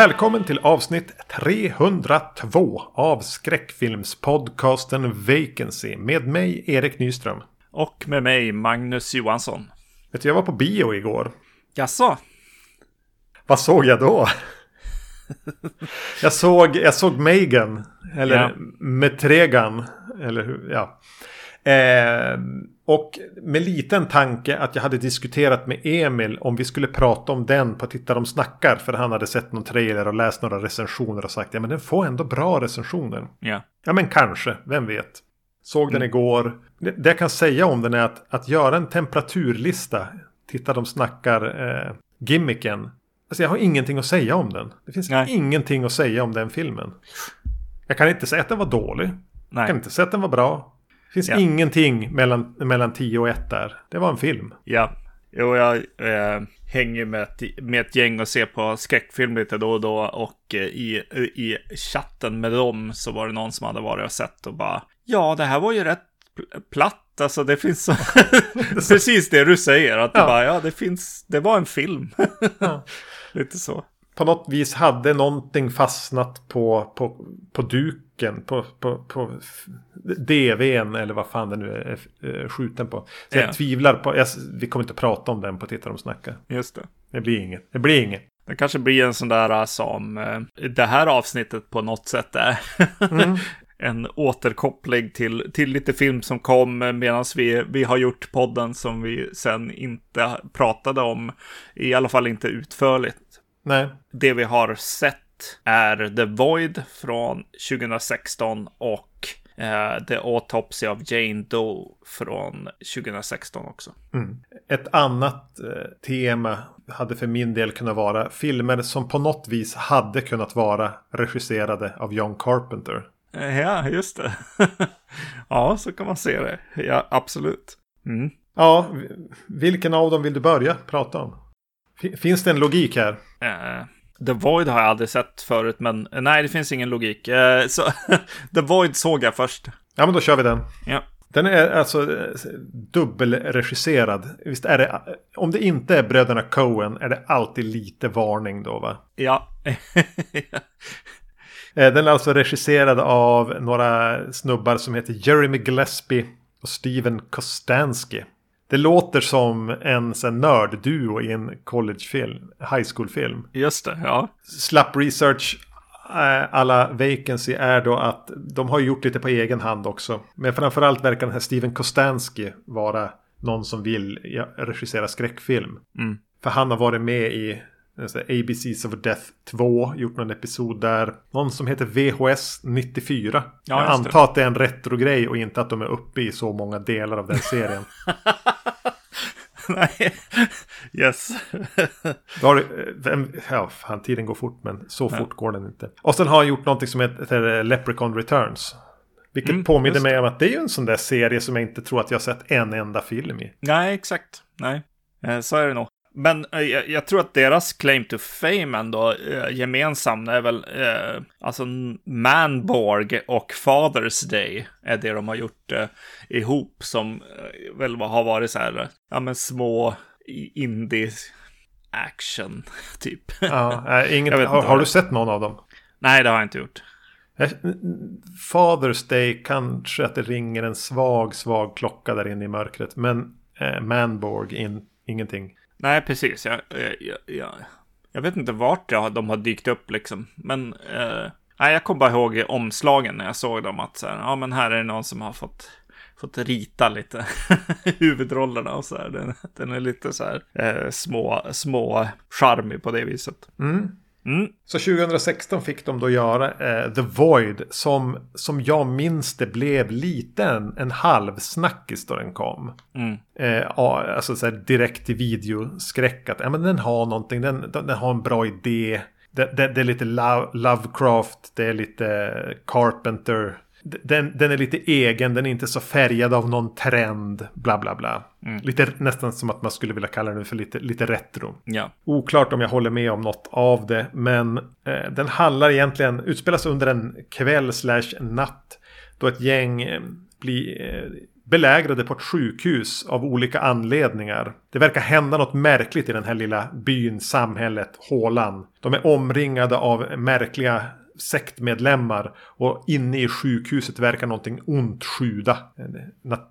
Välkommen till avsnitt 302 av skräckfilmspodcasten Vacancy med mig Erik Nyström. Och med mig Magnus Johansson. Vet du, jag var på bio igår. Jaså? Vad såg jag då? jag, såg, jag såg Megan. Eller Ja. Metregan. Eller hur? Ja. Eh, och med liten tanke att jag hade diskuterat med Emil om vi skulle prata om den på Titta de snackar. För han hade sett någon trailer och läst några recensioner och sagt ja men den får ändå bra recensioner. Ja. Ja men kanske, vem vet. Såg den Mm. igår. Det, det jag kan säga om den är att, att göra en temperaturlista. Titta de snackar eh, gimmicken. Alltså jag har ingenting att säga om den. Det finns Nej. ingenting att säga om den filmen. Jag kan inte säga att den var dålig. Jag kan Nej. inte säga att den var bra. Det finns Ja. ingenting mellan, mellan 10 och 1 där. Det var en film. Ja. Jo, jag eh, hänger med ett, med ett gäng och ser på skräckfilm lite då och då. Och eh, i, i chatten med dem så var det någon som hade varit och sett och bara Ja, det här var ju rätt pl- platt. Alltså det finns så... Precis det du säger. Att Ja. det bara, ja det finns... Det var en film. Ja. lite så. På något vis hade någonting fastnat på, på, på duken. På, på, på DVn eller vad fan det nu är eh, skjuten på. Så Ja. jag tvivlar på. Jag, vi kommer inte prata om den på Titta de snackar. Just det. Det blir inget. Det blir inget. Det kanske blir en sån där äh, som eh, det här avsnittet på något sätt är. Mm. en återkoppling till, till lite film som kom medan vi, vi har gjort podden som vi sen inte pratade om. I alla fall inte utförligt. Nej. Det vi har sett är The Void från 2016 och eh, The Autopsy of Jane Doe från 2016 också. Mm. Ett annat eh, tema hade för min del kunnat vara filmer som på något vis hade kunnat vara regisserade av John Carpenter. Eh, Ja, just det. ja, så kan man se det. Ja, absolut. Mm. Ja, vilken av dem vill du börja prata om? Fi- Finns det en logik här? Eh, The Void har jag aldrig sett förut, men eh, nej, det finns ingen logik. Eh, så The Void såg jag först. Ja, men då kör vi den. Ja, Den är alltså dubbelregisserad. Visst är det, om det inte är bröderna Coen är det alltid lite varning då va? ja. Den är alltså regisserad av några snubbar som heter Jeremy Gillespie och Steven Kostansky. Det låter som en sån nördduo i en collegefilm, high school-film. just det. Ja, Slapp research eh, alla vacancy är då att de har gjort lite på egen hand också. Men framförallt verkar den här Steven Kostansky vara någon som vill regissera skräckfilm. Mm. För han har varit med i ABCs of Death 2, gjort någon episod där. Någon som heter VHS 94. Ja, Jag antar att det är en retrogrej och inte att de är uppe i så många delar av den serien. nej. Yes. Då har du, eh, vem, ja, fan, tiden går fort men så fort går den inte. Och sen har han gjort någonting som heter eh, Leprechaun Returns. Vilket Mm, påminner mig om att det är ju en sån där serie som jag inte tror att jag har sett en enda film i. nej, exakt. Nej, eh, så är det nog. Men eh, jag, tror att deras claim to fame ändå eh, gemensam är väl eh, alltså Manborg och Father's Day är det de har gjort eh, ihop som eh, väl har varit så här, ja men små indie action typ. Ja, äh, inget, har, har du sett någon av dem? Nej, det har jag inte gjort. Jag- Father's Day kanske att det ringer en svag, svag klocka där inne i mörkret. Men eh, Manborg, in, ingenting. Nej, precis. Jag, jag, jag, jag, vet inte vart jag, de har dykt upp liksom. Men eh, nej, jag kommer bara ihåg omslagen när jag såg dem. Att så här, ja, men här är det någon som har fått, fått rita lite huvudrollerna och så här. Den, den är lite så här eh, små, små charmig på det viset. Mm. Mm, Så 2016 fick de då göra eh, The Void som, som jag minns det blev lite en, en halvsnackis då den kom. mm, Eh, alltså så här direkt till videoskräck. Att, ja, men den har någonting, den, den, har en bra idé. Det, det, det är lite Lo- Lovecraft, det är lite Carpenter. Den, den är lite egen, den är inte så färgad av någon trend, bla bla bla. Mm. Lite nästan som att man skulle vilja kalla den för lite, lite retro. ja. Oklart om jag håller med om något av det, men eh, den handlar egentligen, utspelas under en kväll slash natt. Då ett gäng eh, blir, eh, belägrade på ett sjukhus av olika anledningar. Det verkar hända något märkligt i den här lilla byn, samhället, hålan. De är omringade av märkliga sektmedlemmar och inne i sjukhuset verkar någonting ont sjuda.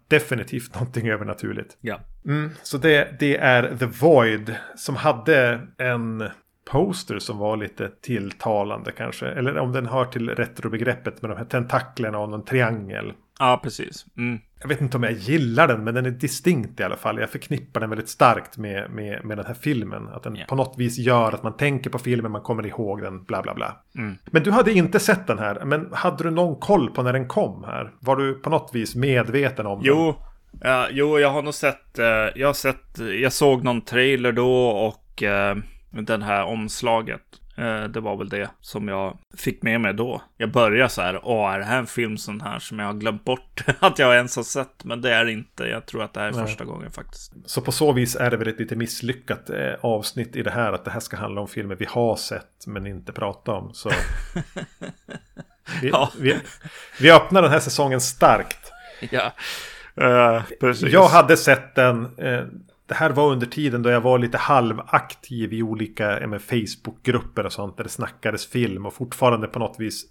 Definitivt någonting övernaturligt. Ja. Mm, så det, det är The Void som hade en poster som var lite tilltalande kanske. Eller om den hör till retrobegreppet med de här tentaklerna och någon triangel. Ja, precis. Mm. Jag vet inte om jag gillar den, men den är distinkt i alla fall. Jag förknippar den väldigt starkt med, med, med den här filmen. Att den yeah. på något vis gör att man tänker på filmen, man kommer ihåg den, bla bla bla. Mm. Men du hade inte sett den här, men hade du någon koll på när den kom här? Var du på något vis medveten om jo. den? Uh, jo, jag har nog sett, uh, jag har sett, jag såg någon trailer då och uh, den här omslaget. Eh, det var väl det som jag fick med mig då. Jag började så här, åh, är det här en film sån här som jag har glömt bort att jag ens har sett? Men det är det inte. Jag tror att det här är Nej. första gången faktiskt. Så på så vis är det väl ett lite misslyckat eh, avsnitt i det här. Att det här ska handla om filmer vi har sett men inte pratat om. Så vi, ja. vi, vi öppnar den här säsongen starkt. Ja, uh, precis. Jag hade sett den. Eh, det här var under tiden då jag var lite halvaktiv i olika Facebookgrupper och sånt där det snackades film och fortfarande på något vis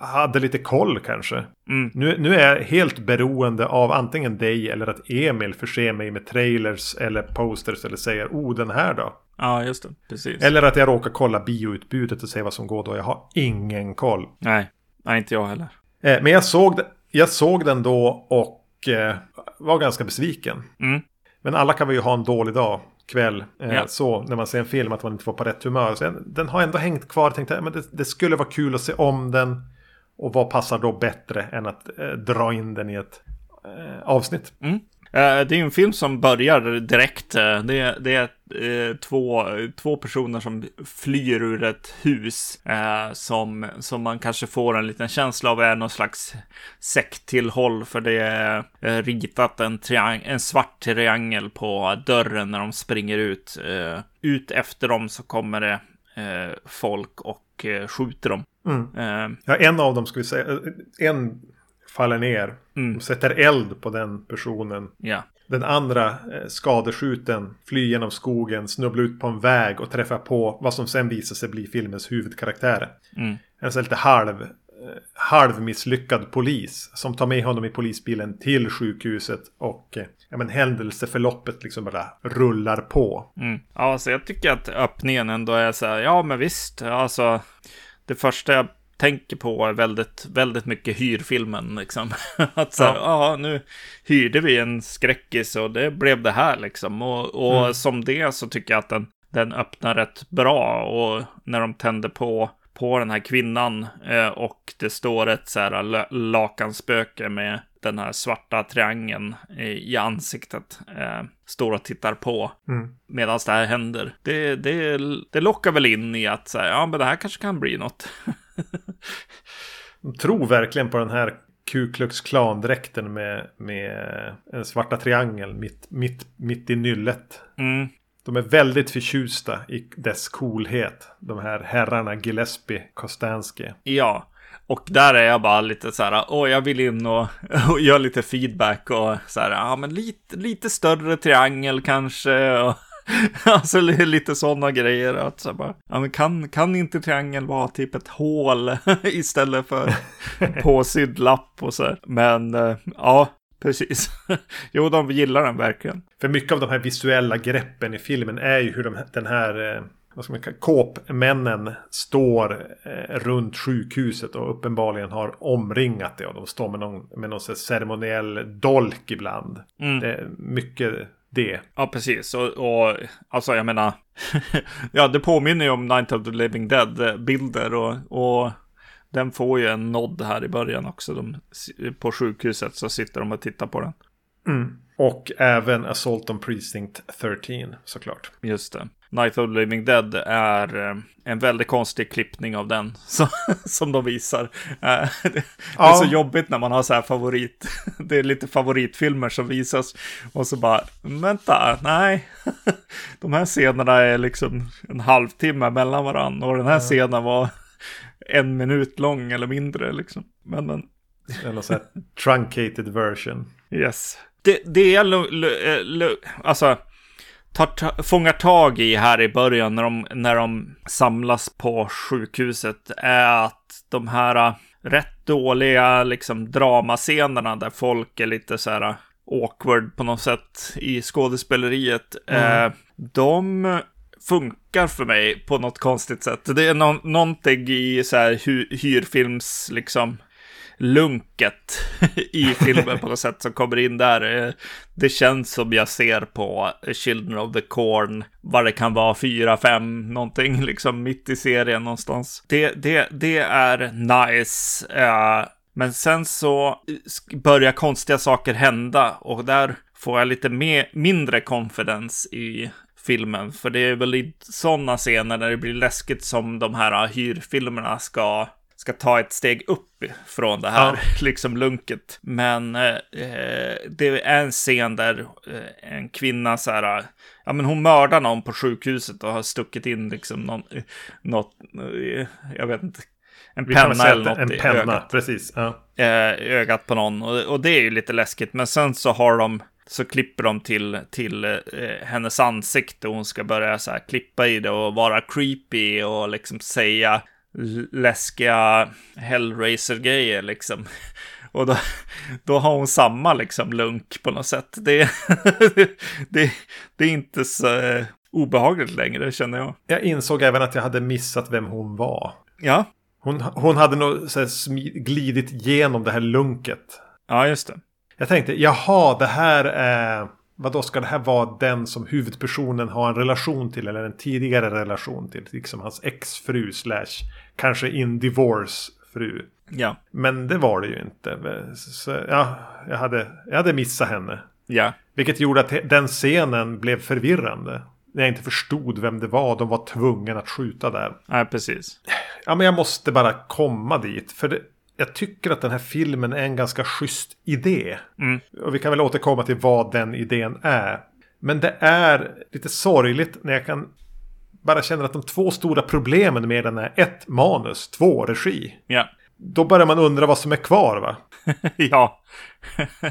hade lite koll kanske. Mm. Nu, nu är jag helt beroende av antingen dig eller att Emil förser mig med trailers eller posters eller säger oh den här då. Ja just det, precis. Eller att jag råkar kolla bioutbudet och se vad som går då. Jag har ingen koll. Nej, nej inte jag heller. Eh, men jag såg, jag såg den då och eh, var ganska besviken. Mm. Men alla kan väl ju ha en dålig dag, kväll, eh, ja. så när man ser en film att man inte var på rätt humör. Så den har ändå hängt kvar. Tänkte men det, det skulle vara kul att se om den. Och vad passar då bättre än att eh, dra in den i ett eh, avsnitt? Mm. Eh, det är en film som börjar direkt. Eh, det är, det är eh, två, två personer som flyr ur ett hus som, som man kanske får en liten känsla av är någon slags sekttillhåll för det är ritat en, en svart triangel på dörren när de springer ut. Ut efter dem så kommer det folk och skjuter dem. Mm. Ja, en av dem ska vi säga, en faller ner. Mm. Och sätter eld på den personen. Ja. Den andra eh, skadeskjuten flyr genom skogen, snubblar ut på en väg och träffar på vad som sen visar sig bli filmens huvudkaraktär. Mm. En så lite halv, eh, halvmisslyckad polis som tar med honom i polisbilen till sjukhuset och eh, ja, men händelseförloppet liksom bara rullar på. Mm. Ja, så jag tycker att öppningen ändå är så här, ja men visst, alltså det första jag tänker på är väldigt, väldigt mycket hyrfilmen liksom. att så ja. ja, nu hyrde vi en skräckis och det blev det här liksom. Och, och mm. som det så tycker jag att den, den öppnar rätt bra och när de tänder på på den här kvinnan eh, och det står ett så här lakanspöke med den här svarta triangeln i ansiktet. Eh, står och tittar på mm. medan det här händer. Det, det, det lockar väl in i att säga, ja men det här kanske kan bli något. De tror verkligen på den här Ku Klux Klan-dräkten med, med en svarta triangel mitt, mitt, mitt i nyllet. Mm. De är väldigt förtjusta i dess coolhet. De här herrarna Gillespie, Kostansky. Ja, och där är jag bara lite så här, åh, jag vill in och, och göra lite feedback och så här, ja, men lite, lite större triangel kanske. Och, alltså lite sådana grejer. Att så bara, ja, men kan, kan inte triangel vara typ ett hål istället för påsydd lapp och så. här, Men eh, ja, Precis. jo, de gillar den verkligen. För mycket av de här visuella greppen i filmen är ju hur de, den här eh, vad ska man kalla, kåpmännen står eh, runt sjukhuset och uppenbarligen har omringat det. Och de står med någon, med någon ceremoniell dolk ibland. Mm. Det är mycket det. Ja, precis. Och, och alltså jag menar, ja, det påminner ju om Night of the Living Dead-bilder och, och den får ju en nod här i början också. De, på sjukhuset så sitter de och tittar på den. Mm. Och även Assault on Precinct 13 såklart. Just det. Night of the Living Dead är eh, en väldigt konstig klippning av den som, som de visar. Eh, det är ja. så jobbigt när man har så här favorit. Det är lite favoritfilmer som visas och så bara, vänta, nej. De här scenerna är liksom en halvtimme mellan varandra och den här scenen var en minut lång eller mindre liksom. Men, men. Eller så här truncated version. Yes. det, det är lu, alltså tar, ta, fångar tag i här i början när de, när de samlas på sjukhuset är att de här äh, rätt dåliga liksom dramascenerna där folk är lite så här awkward på något sätt i skådespeleriet. Mm. Eh, de funkar för mig på något konstigt sätt. Det är no någonting i så här hyrfilms, liksom, lunket i filmen på något sätt som kommer in där. Det känns som jag ser på Children of the Corn, vad det kan vara, fyra, fem, någonting liksom mitt i serien någonstans. Det, det, det är nice. Eh, men sen så börjar konstiga saker hända och där får jag lite mer, mindre confidence i filmen. För det är väl i sådana scener när det blir läskigt som de här hyrfilmerna ska ska ta ett steg upp från det här, ja. liksom lunket. Men eh, det är en scen där eh, en kvinna så här, ja men hon mördar någon på sjukhuset och har stuckit in liksom någon, något, eh, jag vet inte, en penna eller något en i penna, ögat. precis. Ja. Eh, ögat på någon och, och det är ju lite läskigt. Men sen så har de så klipper de till, till eh, hennes ansikte och hon ska börja så här klippa i det och vara creepy och liksom säga läskiga Hellraiser-grejer liksom. Och då, då har hon samma liksom lunk på något sätt. Det, det, det är inte så eh, obehagligt längre känner jag. Jag insåg även att jag hade missat vem hon var. Ja. Hon, hon hade nog så glidit igenom det här lunket. Ja, just det. Jag tänkte, jaha, det här är... Vad då ska det här vara den som huvudpersonen har en relation till eller en tidigare relation till? Liksom hans exfru slash kanske in divorce fru. Ja. Men det var det ju inte. Så, ja, jag hade, jag hade missat henne. Ja. Vilket gjorde att den scenen blev förvirrande. När jag inte förstod vem det var. De var tvungna att skjuta där. Ja, precis. Ja, men jag måste bara komma dit. För det, jag tycker att den här filmen är en ganska schysst idé. Mm. Och vi kan väl återkomma till vad den idén är. Men det är lite sorgligt när jag kan bara känner att de två stora problemen med den är ett, manus, två, regi. Ja. Då börjar man undra vad som är kvar va? ja,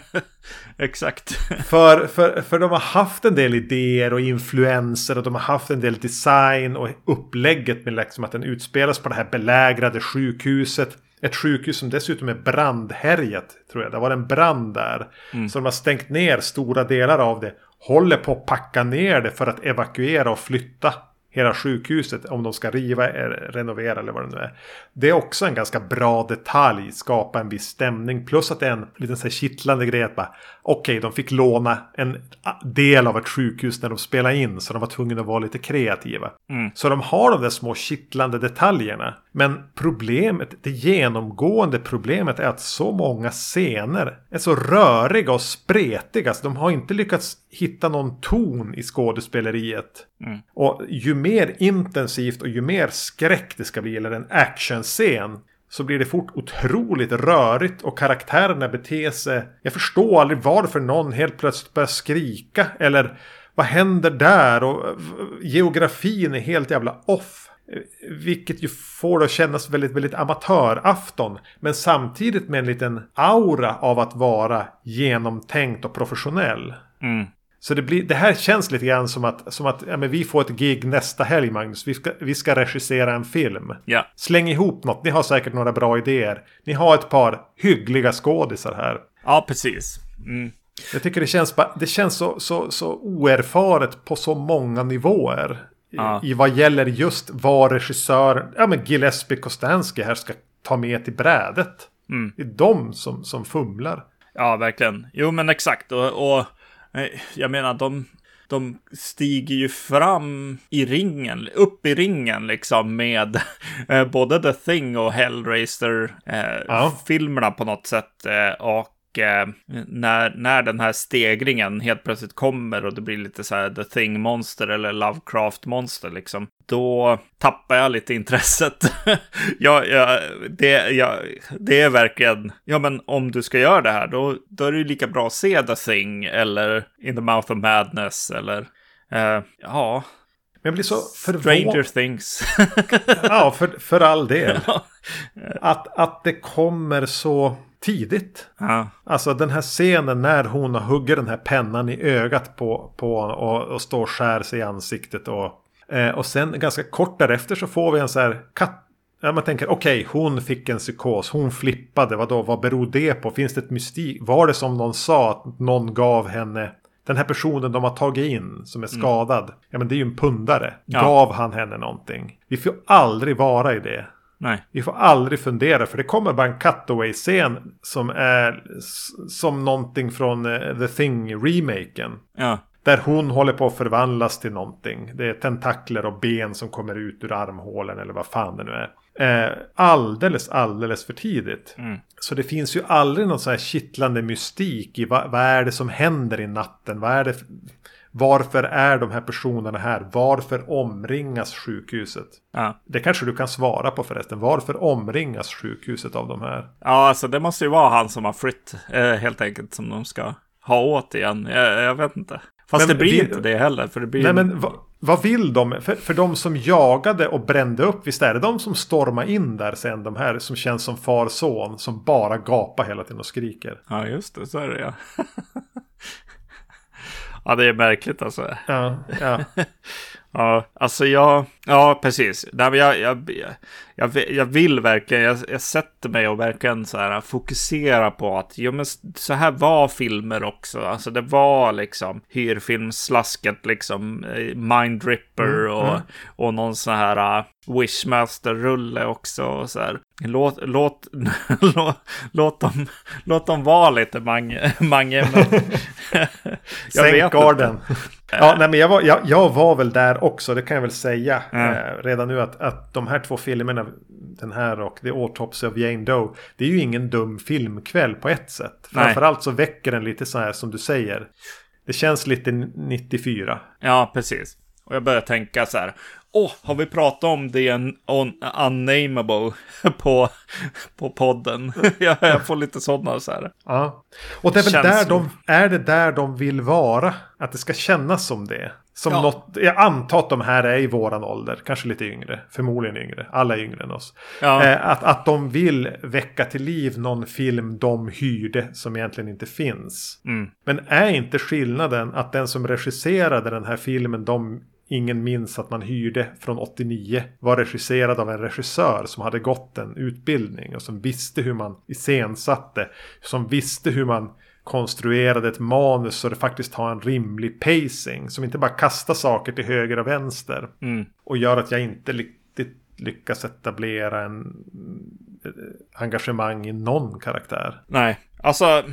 exakt. för, för, för de har haft en del idéer och influenser och de har haft en del design och upplägget med liksom att den utspelas på det här belägrade sjukhuset. Ett sjukhus som dessutom är brandhärjat, tror jag. Det var en brand där. Mm. Så de har stängt ner stora delar av det. Håller på att packa ner det för att evakuera och flytta hela sjukhuset om de ska riva, renovera eller vad det nu är. Det är också en ganska bra detalj, skapa en viss stämning. Plus att det är en liten så här kittlande grej att bara okej, okay, de fick låna en del av ett sjukhus när de spelade in så de var tvungna att vara lite kreativa. Mm. Så de har de där små kittlande detaljerna. Men problemet, det genomgående problemet är att så många scener är så röriga och spretiga. Så de har inte lyckats hitta någon ton i skådespeleriet. Mm. Och ju mer intensivt och ju mer skräck det ska bli, eller en actionscen, så blir det fort otroligt rörigt och karaktärerna beter sig. Jag förstår aldrig varför någon helt plötsligt börjar skrika eller vad händer där och geografin är helt jävla off. Vilket ju får det att kännas väldigt, väldigt amatörafton. Men samtidigt med en liten aura av att vara genomtänkt och professionell. Mm. Så det, blir, det här känns lite grann som att, som att ja, men vi får ett gig nästa helg Magnus. Vi ska, vi ska regissera en film. Ja. Släng ihop något. Ni har säkert några bra idéer. Ni har ett par hyggliga skådisar här. Ja, precis. Mm. Jag tycker det känns, det känns så, så, så oerfaret på så många nivåer. Ja. I, vad gäller just vad regissör, ja men Gillespie Kostanski här ska ta med till brädet. Mm. Det är de som, som fumlar. Ja, verkligen. Jo, men exakt. Och, och jag menar, de, de stiger ju fram i ringen, upp i ringen liksom med eh, både The Thing och Hellraiser-filmerna eh, ja. på något sätt. Eh, och eh, när, när den här stegringen helt plötsligt kommer och det blir lite så här The Thing-monster eller Lovecraft-monster liksom, då tappar jag lite intresset. ja, ja, det, ja, det är verkligen, ja men om du ska göra det här, då, då är det ju lika bra att se The Thing eller In the Mouth of Madness eller, eh, ja. Men jag blir så förvånad. Stranger Things. ja, för, för all del. att, att det kommer så tidigt. Ja. Alltså den här scenen när hon har huggit den här pennan i ögat på, på och, och står och skär sig i ansiktet. Och, eh, och sen ganska kort därefter så får vi en så här katt. Ja, man tänker okej, okay, hon fick en psykos, hon flippade, vadå, vad beror det på? Finns det ett mystik? Var det som någon sa att någon gav henne den här personen de har tagit in som är skadad. Mm. Ja men det är ju en pundare. Ja. Gav han henne någonting? Vi får aldrig vara i det. Nej. Vi får aldrig fundera för det kommer bara en cutaway-scen som är som någonting från uh, The Thing-remaken. Ja. Där hon håller på att förvandlas till någonting. Det är tentakler och ben som kommer ut ur armhålen eller vad fan det nu är. Eh, alldeles, alldeles för tidigt. Mm. Så det finns ju aldrig någon sån här kittlande mystik i vad, vad är det som händer i natten? Vad är det varför är de här personerna här? Varför omringas sjukhuset? Ja. Det kanske du kan svara på förresten. Varför omringas sjukhuset av de här? Ja, alltså det måste ju vara han som har flytt eh, helt enkelt som de ska ha åt igen. Jag, jag vet inte. Fast men det blir vi, inte det heller. För det blir nej, men va, vad vill de? För, för de som jagade och brände upp, visst är det de som stormar in där sen? De här som känns som far son, som bara gapar hela tiden och skriker. Ja, just det. Så är det ja. ja, det är märkligt alltså. Ja, ja. Ja, alltså jag, ja precis. Nej, men jag, jag, jag, jag vill verkligen, jag, jag sätter mig och verkligen så här fokusera på att jo, men så här var filmer också. Alltså det var liksom hyrfilmslasket, liksom eh, Mindripper mm, och, mm. och någon sån här uh, Wishmaster-rulle också. Och så här. Låt, låt, låt, låt, dem, låt dem vara lite mange, mange Sänk garden. Ja, nej, men jag var, jag, jag, var väl där också, det kan jag väl säga mm. redan nu att, att de här två filmerna, den här och The Autopsy of Jane Doe, det är ju ingen dum filmkväll på ett sätt. Nej. Framförallt så väcker den lite så här som du säger. Det känns lite 94. Ja, precis. Och jag börjar tänka så här, Åh, oh, har vi pratat om det un unnameable på, på podden? jag, får lite sådana så här. Ja, och det är väl där de, är det där de vill vara? Att det ska kännas som det. Som ja. något, jag antar att de här är i våran ålder, kanske lite yngre, förmodligen yngre, alla är yngre än oss. Ja. Eh, att, att de vill väcka till liv någon film de hyrde som egentligen inte finns. Mm. Men är inte skillnaden att den som regisserade den här filmen de ingen minns att man hyrde från 89 var regisserad av en regissör som hade gått en utbildning och som visste hur man iscensatte. Som visste hur man konstruerade ett manus så det faktiskt har en rimlig pacing. Som inte bara kastar saker till höger och vänster. Mm. Och gör att jag inte riktigt lyckas etablera en eh, engagemang i någon karaktär. Nej, alltså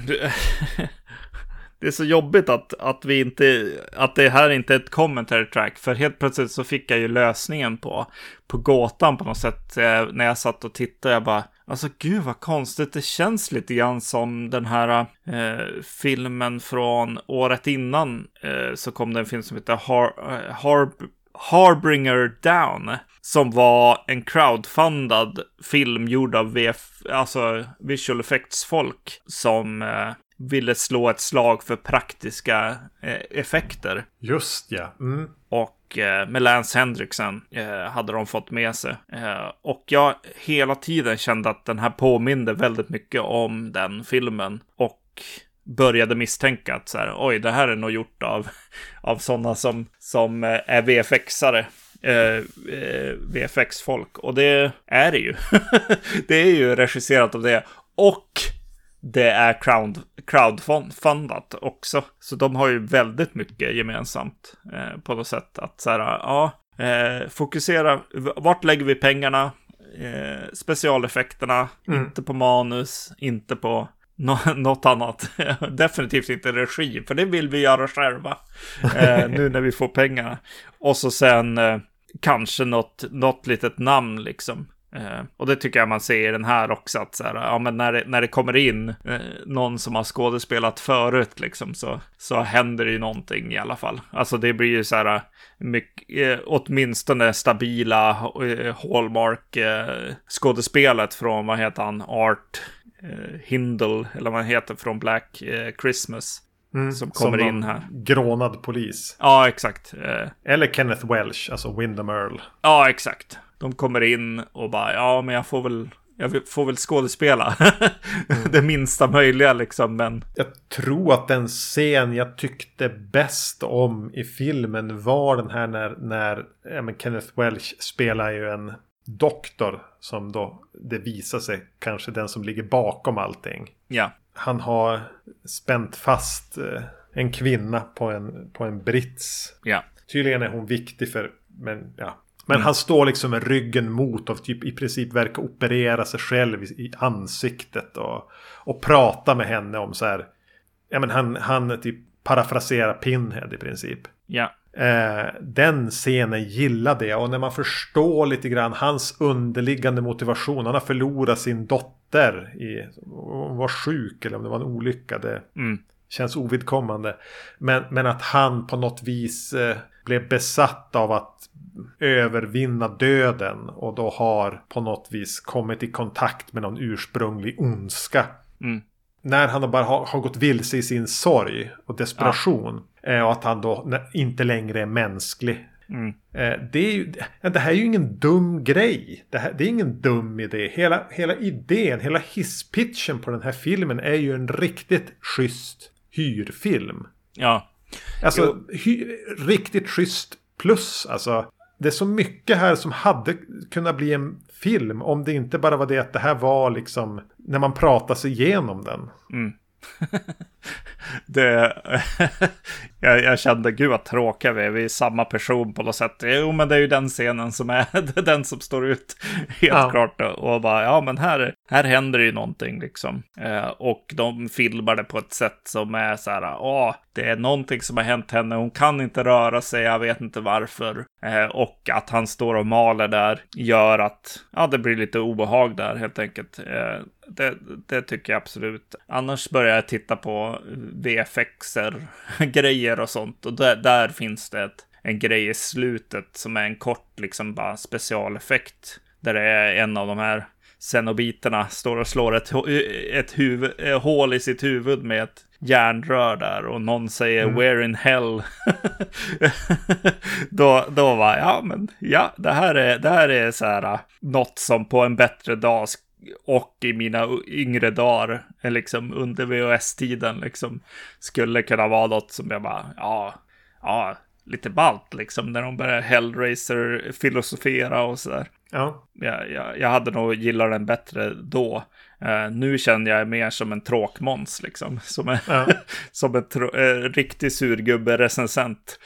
det är så jobbigt att, att vi inte, att det här inte är ett commentary track. För helt plötsligt så fick jag ju lösningen på, på gåtan på något sätt. Eh, när jag satt och tittade, jag bara, alltså gud vad konstigt. Det känns lite grann som den här eh, filmen från året innan. Eh, så kom det en film som heter Har, eh, Har, Harbringer Down. Som var en crowdfundad film gjord av VF, alltså visual effects folk. Som eh, ville slå ett slag för praktiska eh, effekter. Just ja. Mm. Och eh, med Lance Hendrickson eh, hade de fått med sig. Och jag hela tiden kände att den här påminde väldigt mycket om den filmen. Och började misstänka att så här, oj, det här är nog gjort av, av sådana som, som är VFX-are. Eh, eh VFX-folk. Och det är det ju. det är ju regisserat av det. Och det är crowd, crowdfundat också. Så de har ju väldigt mycket gemensamt eh, på något sätt. Att så här, ja, eh, fokusera, vart lägger vi pengarna? Eh, specialeffekterna, mm. inte på manus, inte på no något annat. Definitivt inte regi, för det vill vi göra själva. Eh, nu när vi får pengarna. Och så sen eh, kanske något, något litet namn liksom. Eh, och det tycker jag man ser i den här också, att så här, ja, men när, det, när det kommer in eh, någon som har skådespelat förut, liksom, så, så händer det ju någonting i alla fall. Alltså det blir ju så här, eh, mycket, eh, åtminstone stabila eh, Hallmark-skådespelet eh, från, vad heter han, Art eh, Hindle, eller vad han heter, från Black eh, Christmas. Mm, som kommer som in här. Grånad polis. Ja, exakt. Eller Kenneth Welsh, alltså Windham Earl. Ja, exakt. De kommer in och bara, ja men jag får väl jag får väl skådespela. det minsta möjliga liksom, men... Jag tror att den scen jag tyckte bäst om i filmen var den här när, när ja, men Kenneth Welch spelar ju en doktor som då det visar sig kanske den som ligger bakom allting. Ja. Han har spänt fast eh, en kvinna på en, på en brits. Ja. Tydligen är hon viktig för, men ja. Men mm. han står liksom med ryggen mot och typ i princip verkar operera sig själv i, i ansiktet. Och, och prata med henne om så här. Ja men han, han typ parafraserar Pinhead i princip. Ja. Eh, den scenen gillade jag och när man förstår lite grann hans underliggande motivation. Han har förlorat sin dotter. I, hon var sjuk eller om det var en olycka. Det mm. känns ovidkommande. Men, men att han på något vis eh, blev besatt av att övervinna döden. Och då har på något vis kommit i kontakt med någon ursprunglig ondska. Mm. När han bara har, har gått vilse i sin sorg och desperation. Ja. Och att han då inte längre är mänsklig. Mm. Eh, det, är ju, det här är ju ingen dum grej. Det, här, det är ingen dum idé. Hela, hela idén, hela hisspitchen på den här filmen är ju en riktigt schysst hyrfilm. Ja. Alltså hy, riktigt schysst plus. Alltså det är så mycket här som hade kunnat bli en film. Om det inte bara var det att det här var liksom när man pratar sig igenom den. Mm. det, jag, jag, kände, gud vad tråkiga vi är, vi är samma person på något sätt. Jo, men det är ju den scenen som är den som står ut helt ja. klart. Och bara, ja, men här, här händer ju någonting liksom. Eh, och de filmar det på ett sätt som är så här, åh, det är någonting som har hänt henne, hon kan inte röra sig, jag vet inte varför. Eh, och att han står och maler där gör att, ja, det blir lite obehag där helt enkelt. Eh, det, det, tycker jag absolut. Annars börjar jag titta på VFXer, grejer och sånt. Och där, där finns det ett, en grej i slutet som är en kort liksom bara specialeffekt. Där det är en av de här Cenobiterna står och slår ett, ett, huvud, ett eh, hål i sitt huvud med ett järnrör där och någon säger mm. “Where in hell?” då, då var ja men ja, det här är, det här är så här något som på en bättre dag och i mina yngre dagar, liksom under VHS-tiden, liksom skulle kunna vara något som jag bara, ja, ja, lite ballt liksom, när de börjar Hellraiser filosofera och sådär. Ja. Jag, jag, jag hade nog gillat den bättre då. Uh, nu känner jag mer som en tråkmåns, liksom. Som, en, ja. som en uh, riktig surgubbe-recensent.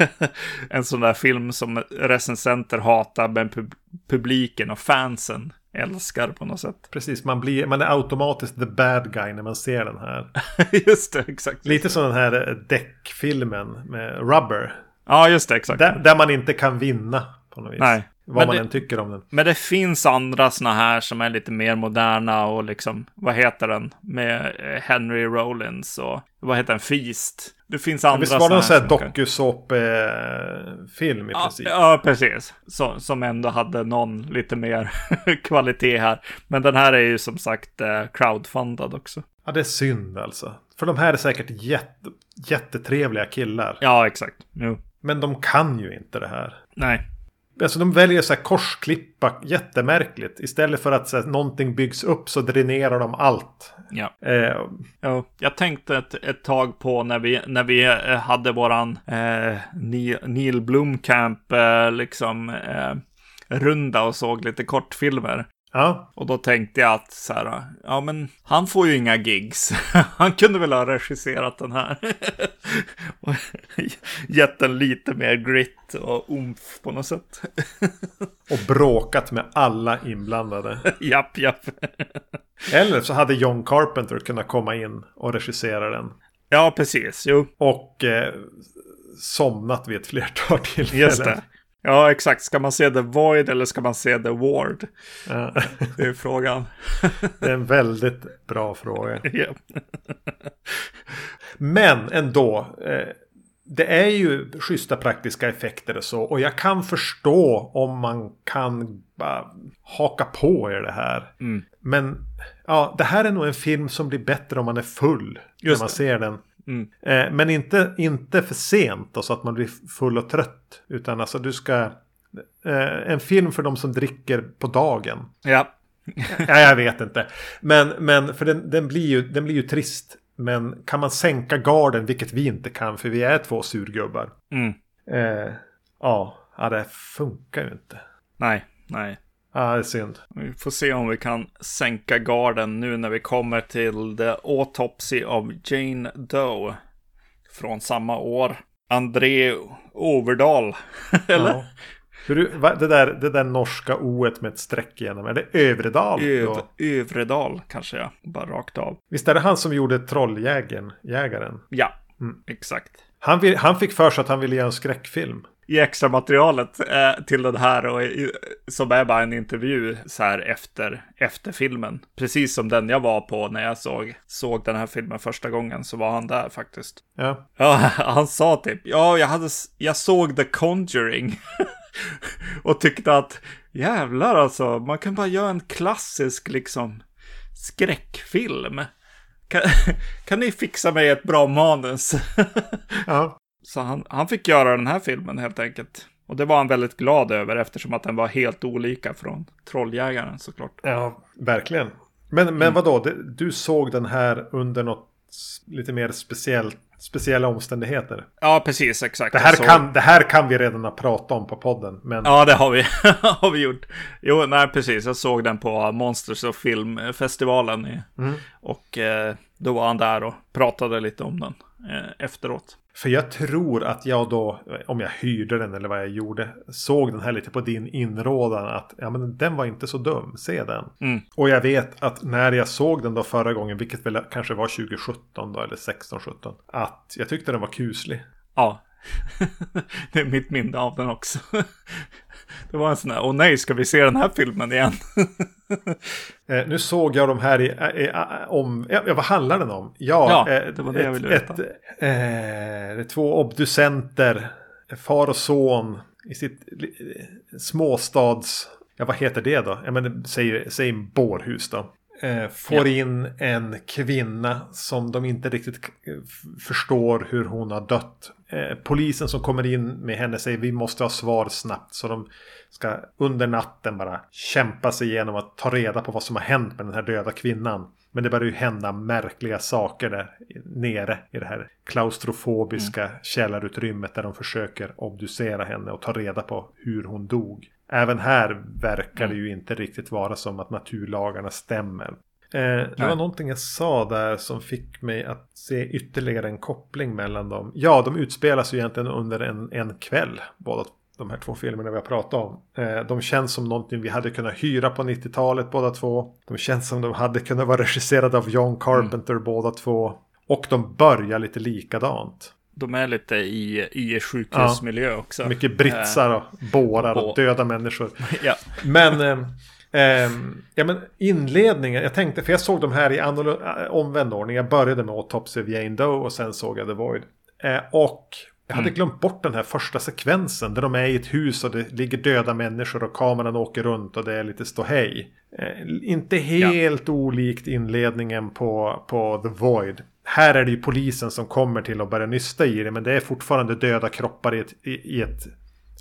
en sån där film som recensenter hatar, men pub publiken och fansen älskar på något sätt. Precis, man, blir, man är automatiskt the bad guy när man ser den här. just det, exakt. Lite som den här däckfilmen med Rubber. Ja, just det, exakt. Där, där man inte kan vinna på något vis. Nej. Vad men man det, än tycker om den. Men det finns andra såna här som är lite mer moderna och liksom, vad heter den? Med eh, Henry Rollins och vad heter den? Feast. Det finns andra Visst var det en sån här dokusåp-film i ja, princip? Ja, precis. Så, som ändå hade någon lite mer kvalitet här. Men den här är ju som sagt eh, crowdfundad också. Ja, det är synd alltså. För de här är säkert jätte, jättetrevliga killar. Ja, exakt. Jo. Men de kan ju inte det här. Nej. Alltså de väljer så här korsklippa jättemärkligt. Istället för att så här, någonting byggs upp så dränerar de allt. Ja. Eh, ja. Jag tänkte ett, ett tag på när vi, när vi eh, hade våran eh, Neil Blomkamp eh, liksom eh, runda och såg lite kortfilmer. Ja. Och då tänkte jag att så här, ja men han får ju inga gigs. han kunde väl ha regisserat den här. Gett den lite mer grit och umf på något sätt. och bråkat med alla inblandade. japp, japp. Eller så hade John Carpenter kunnat komma in och regissera den. Ja, precis. Jo. Och eh, somnat vid ett flertal tillfällen. Just det. Ja, exakt. Ska man se The Void eller ska man se The Ward? Ja. Det är frågan. Det är en väldigt bra fråga. Ja. Men ändå. Eh, det är ju schyssta praktiska effekter och så. Och jag kan förstå om man kan haka på i det här. Mm. Men ja, det här är nog en film som blir bättre om man är full. Just när man det. ser den. Mm. Eh, men inte, inte för sent då, så att man blir full och trött. Utan alltså du ska... Eh, en film för de som dricker på dagen. Ja. ja, jag vet inte. Men, men för den, den, blir ju, den blir ju trist. Men kan man sänka garden, vilket vi inte kan, för vi är två surgubbar. Mm. Eh, ja, ja, det funkar ju inte. Nej, nej. Ja, det är synd. Vi får se om vi kan sänka garden nu när vi kommer till The Autopsy of Jane Doe. Från samma år. André Overdal. Eller? Ja. Hur, va, det, där, det där norska o med ett streck igenom, är det Övredal? Öv? Övredal kanske jag. Bara rakt av. Visst är det han som gjorde Trolljägaren? Jägaren? Ja, Mm. exakt. Han, vill, han fick för sig att han ville göra en skräckfilm. I extra materialet eh, till den här och i, som är bara en intervju så här efter, efter filmen. Precis som den jag var på när jag såg, såg den här filmen första gången så var han där faktiskt. Ja. Ja, han sa typ, ja, jag, hade, jag såg The Conjuring. och tyckte att jävlar alltså, man kan bara göra en klassisk liksom skräckfilm. Kan, kan ni fixa mig ett bra manus? ja. Så han, han fick göra den här filmen helt enkelt. Och det var han väldigt glad över eftersom att den var helt olika från Trolljägaren såklart. Ja, verkligen. Men, men vadå, det, du såg den här under något lite mer speciellt, speciella omständigheter? Ja, precis, exakt. Det här, Så- kan, det här kan vi redan ha pratat om på podden. Men Ja, det har vi, har vi gjort. Jo, nej, precis. Jag såg den på Monsters of Film-festivalen. i- Mm. Och eh, då var han där och pratade lite om den eh, efteråt. För jag tror att jag då, om jag hyrde den eller vad jag gjorde, såg den här lite på din inrådan att ja, men den var inte så dum, se den. Mm. Och jag vet att när jag såg den då förra gången, vilket väl kanske var 2017 då, eller 16-17, att jag tyckte den var kuslig. Ja, det är mitt minne av den också. Det var en sån här, åh nej, ska vi se den här filmen igen? Eh, nu såg jag de här i, i, om, ja, vad handlar den om? Ja, Ja, eh, det var det jag ville veta. Ett, eh, det är två obducenter, far och son, i sitt småstads, ja vad heter det då? Ja men säg, säg bårhus då. Eh, får Ja. in en kvinna som de inte riktigt f- förstår hur hon har dött. Eh, polisen som kommer in med henne säger vi måste ha svar snabbt. Så de ska under natten bara kämpa sig igenom att ta reda på vad som har hänt med den här döda kvinnan. Men det börjar ju hända märkliga saker där nere i det här klaustrofobiska källarutrymmet där de försöker obducera henne och ta reda på hur hon dog. Även här verkar det ju inte riktigt vara som att naturlagarna stämmer. Eh, det Nej. var någonting jag sa där som fick mig att se ytterligare en koppling mellan dem. Ja, de utspelas ju egentligen under en, en kväll, båda de här två filmerna vi har pratat om. Eh, de känns som någonting vi hade kunnat hyra på 90-talet båda två. De känns som de hade kunnat vara regisserade av John Carpenter båda två. Och de börjar lite likadant. De är lite i, i sjukhusmiljö också. Mycket britsar och bårar och döda människor. Ja, Men, ehm, ehm, ja, men inledningen, jag tänkte, för jag såg de här i omvänd ordning. Jag började med Autopsy of Jane Doe och sen såg jag The Void. Eh, och jag hade glömt bort den här första sekvensen där de är i ett hus och det ligger döda människor och kameran åker runt och det är lite ståhej. Eh, inte helt olikt inledningen på, på The Void. Här är det ju polisen som kommer till och börjar nysta i det men det är fortfarande döda kroppar i ett, i, i ett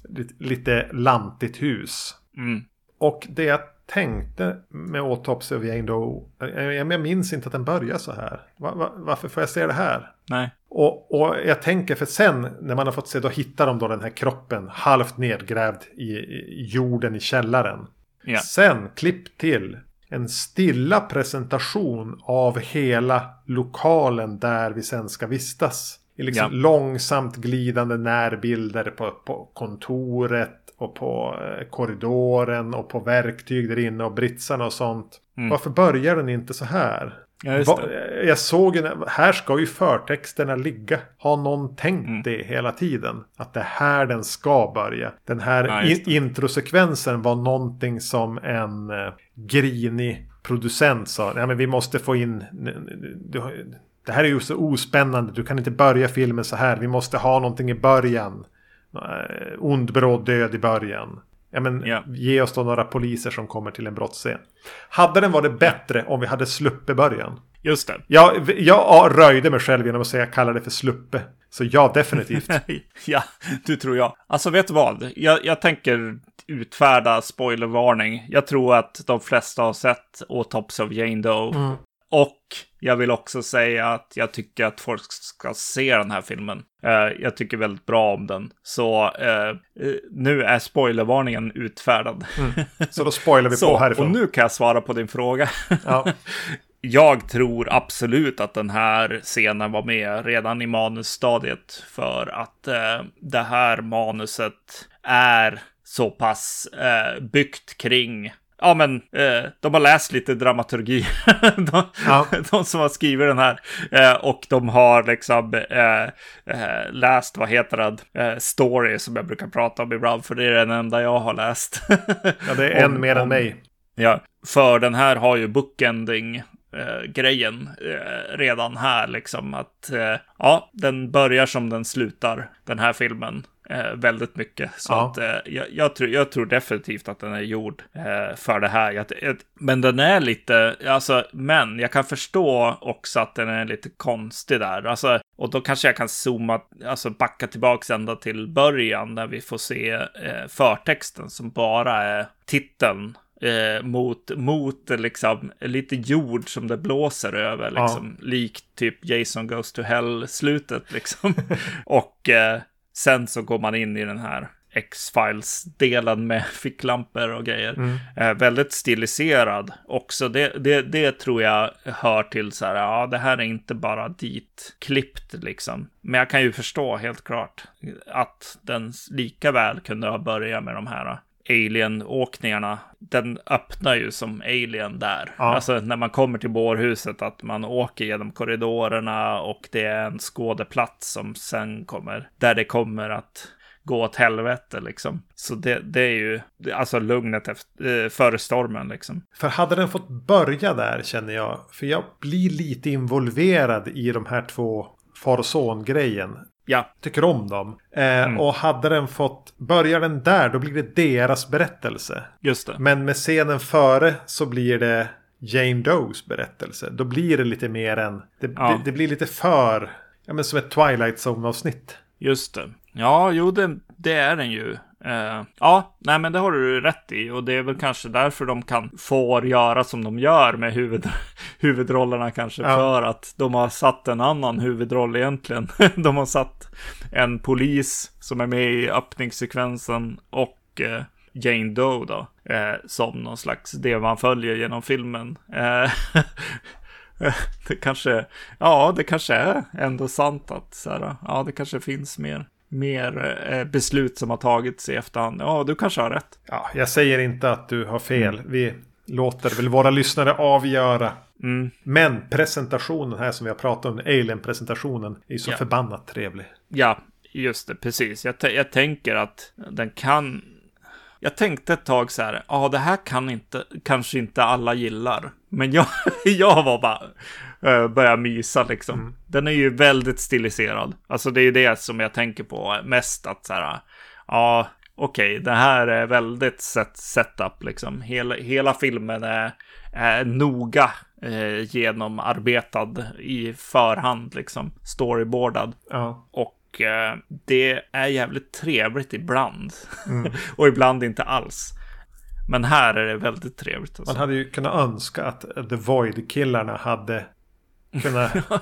lite, lite lantigt hus. mm. Och det jag tänkte med Autopsy of Jane Doe, jag, jag minns inte att den börjar så här. Va, va, varför får jag se det här? nej. Och, och jag tänker för sen när man har fått se, då hittar de då den här kroppen halvt nedgrävd i, i jorden i källaren. Ja. Sen klipp till en stilla presentation av hela lokalen där vi sen ska vistas. I liksom Ja. långsamt glidande närbilder på, på kontoret och på eh, korridoren och på verktyg där inne och britsarna och sånt. Mm. Varför börjar den inte så här? Ja, Va, jag såg ju, här ska ju förtexterna ligga. Har någon tänkt Mm. det hela tiden? Att det är här den ska börja. Den här Ja, in, introsekvensen var någonting som en eh, grinig producent sa. Nej men vi måste få in... Du, det här är ju så ospännande. Du kan inte börja filmen så här. Vi måste ha någonting i början. Eh, ond, bråd död i början. Ja, men Ja. Ge oss då några poliser som kommer till en brottsscen. Hade den varit bättre om vi hade sluppit början? Just det. Jag, jag röjde mig själv genom att säga kalla det för sluppe. Så ja, definitivt. ja, du tror jag. Alltså vet du vad? Jag, jag tänker utfärda spoilervarning. Jag tror att de flesta har sett Autopsy of Jane Doe. Mm. Och jag vill också säga att jag tycker att folk ska se den här filmen. Eh, jag tycker väldigt bra om den. Så eh, nu är spoilervarningen utfärdad. Mm. Så då spoilar vi Så, på härifrån. Och nu kan jag svara på din fråga. Ja. jag tror absolut att den här scenen var med redan i manusstadiet. För att eh, det här manuset är så pass eh, byggt kring Ja, men eh, de har läst lite dramaturgi. de, ja. de, som har skrivit den här. Eh, och de har liksom eh, eh läst, vad heter det, eh, story som jag brukar prata om ibland. För det är den enda jag har läst. ja, det är en om, mer än mig. Ja, för den här har ju bookending eh, grejen redan här liksom att ja, den börjar som den slutar den här filmen eh, väldigt mycket. Så ja. att eh, jag, jag, tror, jag tror definitivt att den är gjord eh, för det här. Jag, men den är lite, alltså, men jag kan förstå också att den är lite konstig där. Alltså, och då kanske jag kan zooma, alltså backa tillbaka ända till början när vi får se eh, förtexten som bara är titeln eh, mot, mot liksom lite jord som det blåser över, liksom. Ja. Likt typ Jason Goes to Hell-slutet liksom. och eh, sen så går man in i den här X-Files-delen med ficklampor och grejer. Mm. Eh, väldigt stiliserad också. Det, det, det tror jag hör till så här, ja, det här är inte bara dit klippt liksom. Men jag kan ju förstå helt klart att den lika väl kunde ha börjat med de här Alien-åkningarna, den öppnar ju som Alien där. Ja. Alltså när man kommer till bårhuset, att man åker genom korridorerna och det är en skådeplats som sen kommer, där det kommer att gå åt helvete liksom. Så det, det är ju alltså lugnet efter, eh, före stormen liksom. För hade den fått börja där känner jag, för jag blir lite involverad i de här två far och son-grejen. Ja. Tycker om dem. Eh, mm. Och hade den fått, börjar den där då blir det deras berättelse. Just det. Men med scenen före så blir det Jane Does berättelse. Då blir det lite mer än, det, ja. det, det blir lite för, ja men som ett Twilight Zone-avsnitt. Just det. Ja, jo det, det är den ju. Uh, ja, nej men det har du rätt i och det är väl kanske därför de kan få göra som de gör med huvud, huvudrollerna kanske ja. för att de har satt en annan huvudroll egentligen. de har satt en polis som är med i öppningssekvensen och uh, Jane Doe då uh, som någon slags det man följer genom filmen. det kanske, ja, det kanske är ändå sant att så här, ja, det kanske finns mer mer eh, beslut som har tagits i efterhand. Ja, du kanske har rätt. Ja, jag säger inte att du har fel. Mm. Vi låter väl våra lyssnare avgöra. Mm. Men presentationen här som vi har pratat om, Alien-presentationen, är så ja. förbannat trevlig. Ja, just det, precis. Jag, jag tänker att den kan... Jag tänkte ett tag så här, ja, det här kan inte, kanske inte alla gillar. Men jag, jag var bara, uh, börja mysa liksom. Mm. Den är ju väldigt stiliserad. Alltså det är ju det som jag tänker på mest att så här, ja, okej, okay, det här är väldigt set, setup liksom. Hela, hela filmen är, är noga eh, genomarbetad i förhand liksom. Storyboardad. Ja. Och eh, det är jävligt trevligt ibland. Mm. och ibland inte alls. Men här är det väldigt trevligt. Alltså. Man hade ju kunnat önska att The Void-killarna hade kunna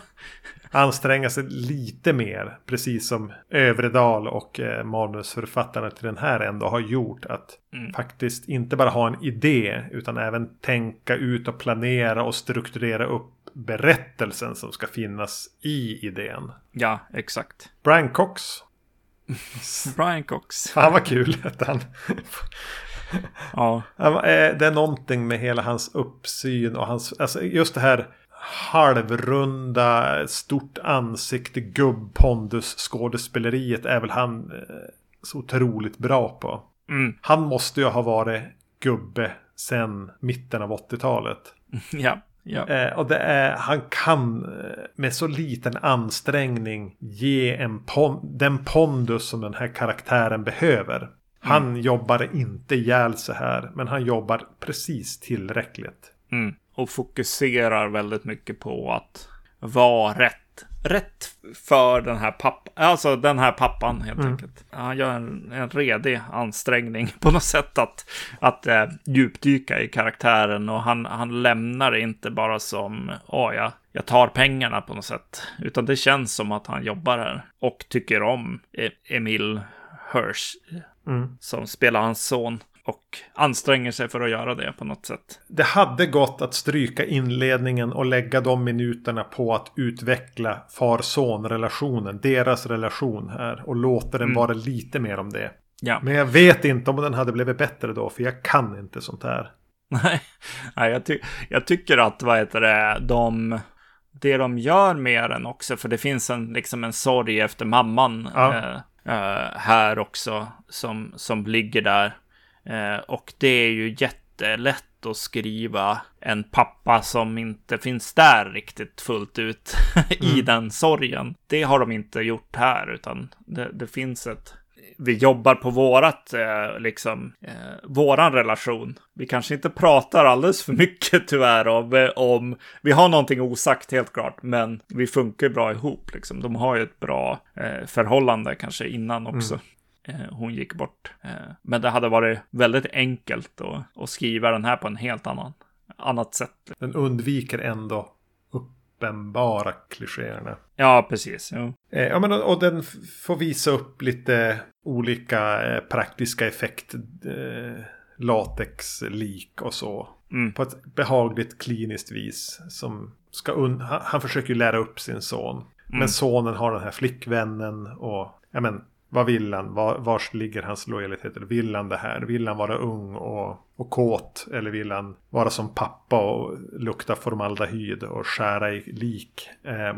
anstränga sig lite mer. Precis som Övredal och eh, manusförfattarna till den här ändå har gjort. Att mm. faktiskt inte bara ha en idé utan även tänka ut och planera och strukturera upp berättelsen som ska finnas i idén. Ja, exakt. Brian Cox. Brian Cox. Han var kul hette han. ja. Eh, det är någonting med hela hans uppsyn och hans, alltså just det här halvrunda, stort ansikte, gubb-pondus skådespeleriet är väl han eh, så otroligt bra på. Mm. Han måste ju ha varit gubbe sen mitten av 80-talet. ja. Ja. Eh, och det är, han kan eh, med så liten ansträngning ge en pon den pondus som den här karaktären behöver. Han mm. jobbar inte ihjäl sig här, men han jobbar precis tillräckligt. Mm och fokuserar väldigt mycket på att vara rätt rätt för den här pappan, alltså den här pappan helt Mm. enkelt. Han gör en, en redig ansträngning på något sätt att, att eh, djupdyka i karaktären och han, han lämnar inte bara som, åh jag, jag tar pengarna på något sätt, utan det känns som att han jobbar här och tycker om e Emil Hirsch Mm. som spelar hans son och anstränger sig för att göra det på något sätt. Det hade gått att stryka inledningen och lägga de minuterna på att utveckla far-son-relationen. Deras relation här. Och låta den Mm. vara lite mer om det. Ja. Men jag vet inte om den hade blivit bättre då. För jag kan inte sånt här. Nej, Nej jag, ty jag tycker att vad heter det, de, det de gör med den också, för det finns en, liksom en sorg efter mamman Ja. eh, eh, här också, som, som ligger där. Eh, och det är ju jättelätt att skriva en pappa som inte finns där riktigt fullt ut i Mm. den sorgen. Det har de inte gjort här, utan det, det finns ett vi jobbar på vårat, eh, liksom, eh, våran relation. Vi kanske inte pratar alldeles för mycket tyvärr om, om, vi har någonting osagt helt klart, men vi funkar bra ihop liksom. De har ju ett bra eh, förhållande kanske innan också. Eh, hon gick bort. Eh, men det hade varit väldigt enkelt att, skriva den här på en helt annan, annat sätt. Den undviker ändå uppenbara klichéerna. Ja, precis. Jo. Eh, ja, men, och, den får visa upp lite olika eh, praktiska effekt. Eh, latexlik och så. Mm. På ett behagligt kliniskt vis. Som ska han, försöker ju lära upp sin son. Men sonen har den här flickvännen och ja men vad vill han? Var, vars ligger hans lojalitet? Eller vill han det här? Vill han vara ung och, och kåt? Eller vill han vara som pappa och lukta formaldehyd och skära i lik? Eh,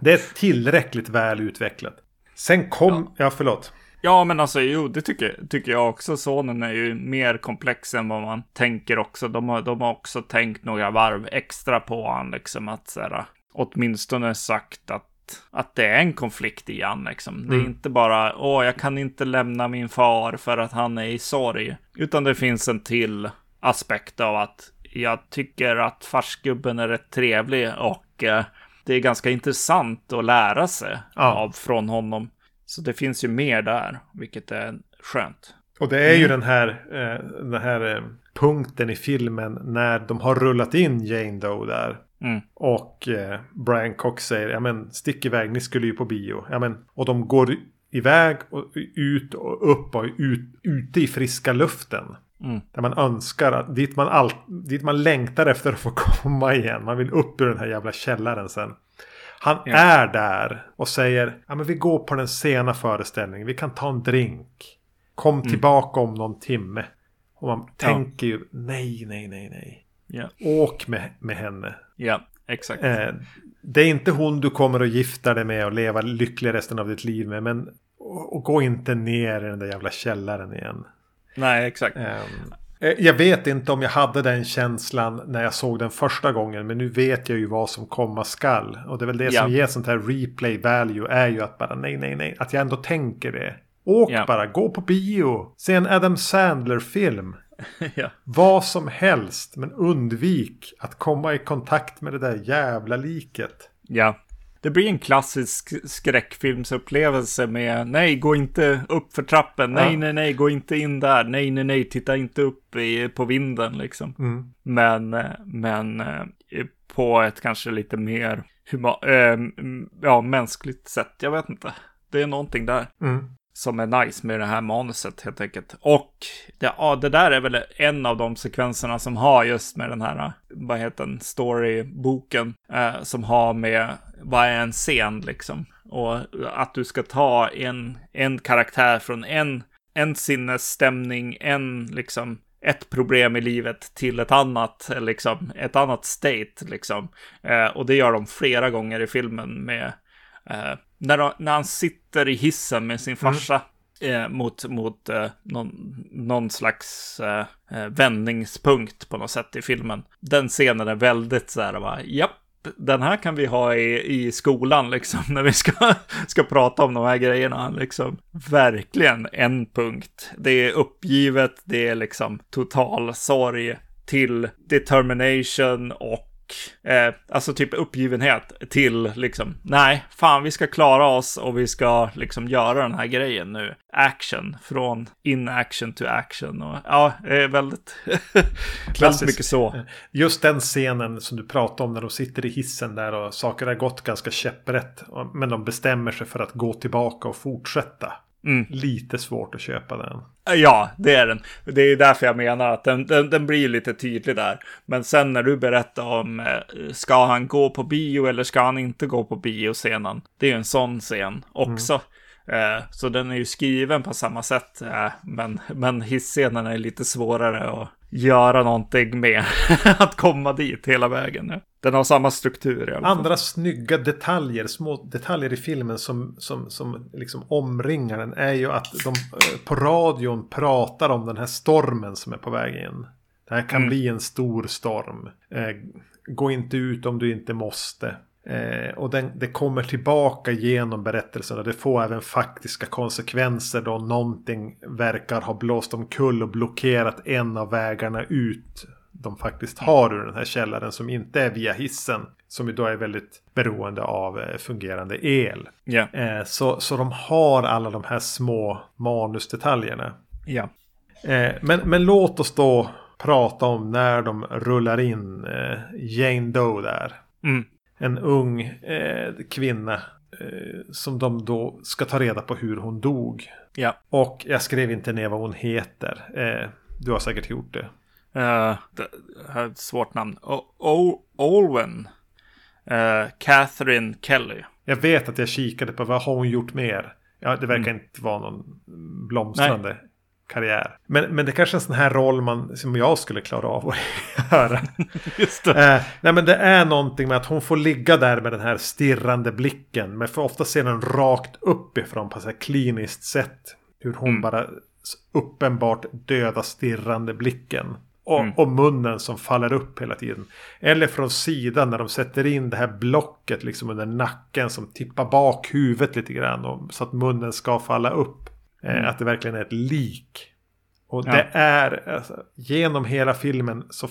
det är tillräckligt väl utvecklat. Sen kom, ja, förlåt. Ja, men alltså jo, det tycker, tycker jag också. Sonen är ju mer komplex än vad man tänker också. De har, de har också tänkt några varv extra på han, liksom att så här, åtminstone sagt att, att det är en konflikt i han, liksom. Det är Mm. inte bara, åh, jag kan inte lämna min far för att han är i sorg. Utan det finns en till aspekt av att jag tycker att farsgubben är rätt trevlig och eh, det är ganska intressant att lära sig Ja. av från honom. Så det finns ju mer där, vilket är skönt. Och det är ju Mm. den här, eh, den här eh, punkten i filmen när de har rullat in Jane Doe där. Mm. Och eh, Brian Cox säger, ja men stick iväg, ni skulle ju på bio. Ja, men, och de går iväg och ut och upp och ut, ute i friska luften. Mm. Där man önskar att, dit man, all, dit man längtar efter att få komma igen. Man vill upp ur den här jävla källaren sen. Han Ja. är där och säger, ja men vi går på den sena föreställningen, vi kan ta en drink. Kom tillbaka om någon timme. Och man tänker ju, nej, nej, nej, nej. Ja, Åk med, med henne. ja exakt. Eh, det är inte hon du kommer att gifta dig med och leva lycklig resten av ditt liv med. Men och, och gå inte ner i den där jävla källaren igen. Nej, exakt. Ehm, eh, jag vet inte om jag hade den känslan när jag såg den första gången. Men nu vet jag ju vad som komma skall. Och det är väl det Ja. som ger sånt här replay value. Är ju att bara nej, nej, nej. Att jag ändå tänker det. Åk bara, gå på bio. Se en Adam Sandler-film. ja. Vad som helst. Men undvik att komma i kontakt med det där jävla liket. ja. Det blir en klassisk skräckfilmsupplevelse med nej, gå inte upp för trappen. Nej, Ja. nej, nej, gå inte in där. Nej, nej, nej, titta inte upp i, på vinden liksom. Mm. Men, eh, men eh, på ett kanske lite mer huma, m- ja, mänskligt sätt. Jag vet inte. Det är någonting där. Mm som är nice med det här manuset helt enkelt. Och det, ja, det där är väl en av de sekvenserna som har just med den här, vad heter den, storyboken, eh, som har med vad är en scen liksom. Och att du ska ta en, en karaktär från en, en sinnesstämning, en liksom ett problem i livet till ett annat, eh, liksom ett annat state liksom. Eh, och det gör de flera gånger i filmen med Eh, när, de- när han sitter i hissen med sin farsa eh, mot, mot eh, någon, någon slags eh, eh, vändningspunkt på något sätt i filmen. Den scenen är väldigt så här, va, japp, den här kan vi ha i, i skolan liksom, när vi ska, ska prata om de här grejerna. Liksom. Verkligen en punkt. Det är uppgivet, det är liksom total sorg till determination och eh, alltså typ uppgivenhet till liksom, nej, fan vi ska klara oss och vi ska liksom göra den här grejen nu. Action, från in action to action och ja, det är väldigt, väldigt mycket så. Just den scenen som du pratade om när de sitter i hissen där och saker har gått ganska käpprätt. Men de bestämmer sig för att gå tillbaka och fortsätta. Mm. Lite svårt att köpa den. Ja, det är den. Det är därför jag menar att den, den, den blir lite tydlig där. Men sen när du berättar om eh, ska han gå på bio eller ska han inte gå på bioscenen? Det är ju en sån scen också. Mm. Så den är ju skriven på samma sätt. Eh, men, men hisscenen är lite svårare att göra någonting med. att komma dit hela vägen. Den har samma struktur i alla fall. Andra snygga detaljer, små detaljer i filmen som, som, som liksom omringar den är ju att de eh, på radion pratar om den här stormen som är på väg in. Det här kan mm. bli en stor storm. gå inte ut om du inte måste. Eh, och den, det kommer tillbaka genom berättelsen och det får även faktiska konsekvenser då någonting verkar ha blåst omkull och blockerat en av vägarna ut de faktiskt har ur den här källaren som inte är via hissen. Som idag är väldigt beroende av eh, fungerande el. Yeah. Så, så de har alla de här små manusdetaljerna. Eh, men, men låt oss då prata om när de rullar in eh, Jane Doe där. Mm en ung eh, kvinna som de då ska ta reda på hur hon dog. Ja. Och jag skrev inte ner vad hon heter. Du har säkert gjort det. Uh, det har ett svårt namn. O Olwen. Uh, Catherine Kelly. Jag vet att jag kikade på vad har hon gjort mer. Ja, det verkar mm. inte vara någon blomstrande Nej karriär. Men, men det är kanske är en sån här roll man, som jag skulle klara av att göra. Just det. Eh, nej men det är någonting med att hon får ligga där med den här stirrande blicken. Men för ofta ser den rakt uppifrån på ett kliniskt sätt. Hur hon mm. bara uppenbart döda stirrande blicken. Och, mm. och, munnen som faller upp hela tiden. Eller från sidan när de sätter in det här blocket liksom under nacken som tippar bak huvudet lite grann. Och, så att munnen ska falla upp. Eh, mm. Att det verkligen är ett lik. Och ja. det är alltså, genom hela filmen så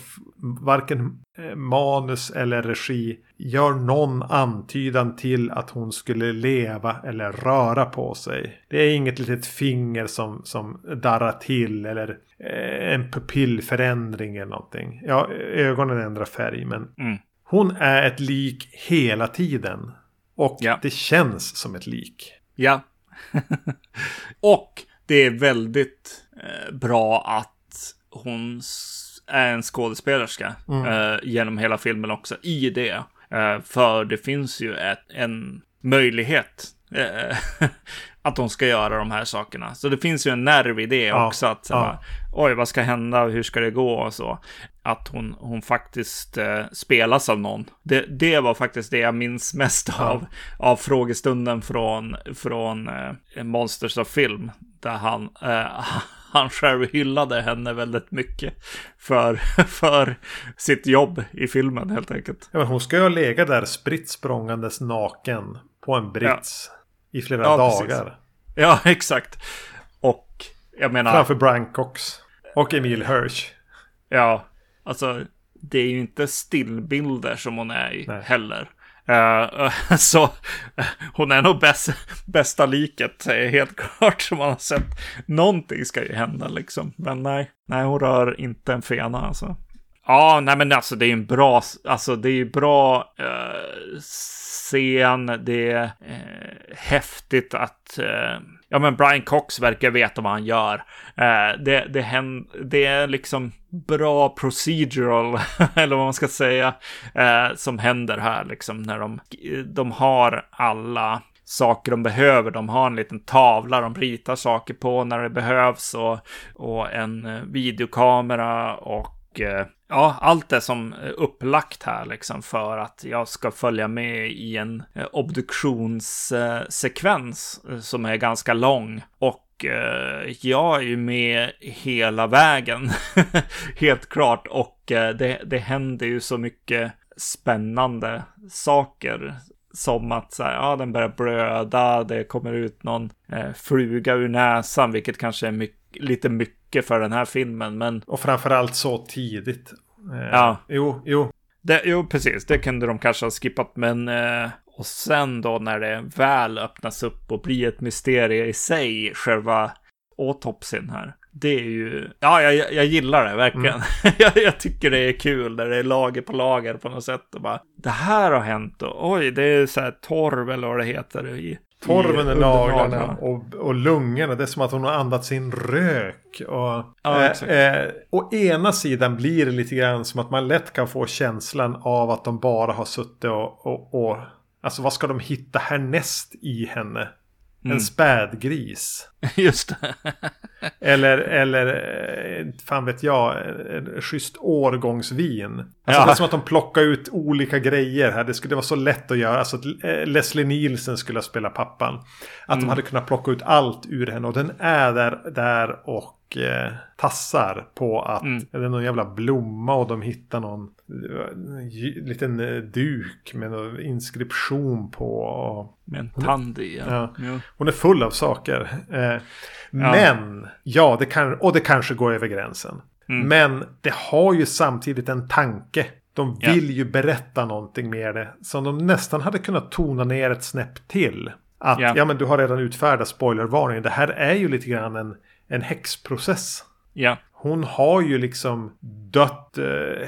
varken eh, manus eller regi gör någon antydan till att hon skulle leva eller röra på sig. Det är inget litet finger som, som darrar till eller eh, en pupillförändring eller någonting. Ja, ögonen ändrar färg men mm. hon är ett lik hela tiden. Och ja. det känns som ett lik. Ja, och det är väldigt bra att hon är en skådespelerska mm. eh, genom hela filmen också i det. Eh, för det finns ju ett, en möjlighet eh, att hon ska göra de här sakerna. Så det finns ju en nerv i det ja, också. Att ja. oj, vad ska hända? Hur ska det gå? Och så. Att hon, hon faktiskt eh, spelas av någon. Det, det var faktiskt det jag minns mest ja. av, av frågestunden från, från eh, Monsters of Film. Där han, eh, han själv hyllade henne väldigt mycket för, för sitt jobb i filmen helt enkelt. Ja, men hon ska ju ha legat där spritt språngandes naken på en brits i flera ja, dagar. Precis. Ja, exakt. Och jag menar... Framför Brian Cox och Emil Hirsch. Ja, alltså det är ju inte stillbilder som hon är i Nej. heller. Uh, så eh, hon är nog bäst, bästa liket, helt klart som man har sett. Någonting ska ju hända liksom. Men nej, nej hon rör inte en fena alltså. Ja, nej men alltså det är en bra, alltså det är ju bra eh, scen. Det är eh, häftigt att eh, ja, men Brian Cox verkar veta vad han gör. Eh, det, det, händer, det är liksom bra procedural, eller vad man ska säga, eh, som händer här, liksom när de, de har alla saker de behöver. De har en liten tavla de ritar saker på när det behövs och, och en eh, videokamera och eh, ja, allt är som upplagt här liksom för att jag ska följa med i en eh, obduktionssekvens eh, som är ganska lång. Och jag är ju med hela vägen, helt klart. Och det, det händer ju så mycket spännande saker som att så här, ja, den börjar blöda, det kommer ut någon eh, fluga ur näsan, vilket kanske är mycket, lite mycket för den här filmen. Men... Och framförallt så tidigt. Eh, ja. Jo, jo. Det, jo, precis. Det kunde de kanske ha skippat, men... Eh, och sen då när det väl öppnas upp och blir ett mysterium i sig, själva autopsin här. Det är ju, ja, jag, jag gillar det verkligen. Mm. jag, jag, tycker det är kul när det är lager på lager på något sätt. Och bara, det här har hänt och oj, det är så här torv eller vad det heter i Torven i naglarna och, och lungorna. Det är som att hon har andats in rök. Och, ja, eh, eh, å ena sidan blir det lite grann som att man lätt kan få känslan av att de bara har suttit och, och, och Alltså vad ska de hitta härnäst i henne? Mm. En spädgris. Just det. eller, eller, eh, fan vet jag, en schysst årgångsvin. Alltså ja. det är som att de plockar ut olika grejer här. Det skulle vara så lätt att göra. Alltså att eh, Leslie Nielsen skulle spela pappan. Att mm. de hade kunnat plocka ut allt ur henne. Och den är där, där och och eh, tassar på att mm. det är någon jävla blomma och de hittar någon eh, liten eh, duk med någon inskription på. Och, med en tand i. Ja. Ja. Hon är full av saker. Eh, men, ja, det kan, och det kanske går över gränsen. Mm. Men det har ju samtidigt en tanke. De vill ju berätta någonting med det. Som de nästan hade kunnat tona ner ett snäpp till. Att, ja men du har redan utfärdat spoilervarningen. Det här är ju lite grann en en häxprocess. Ja. Hon har ju liksom dött eh,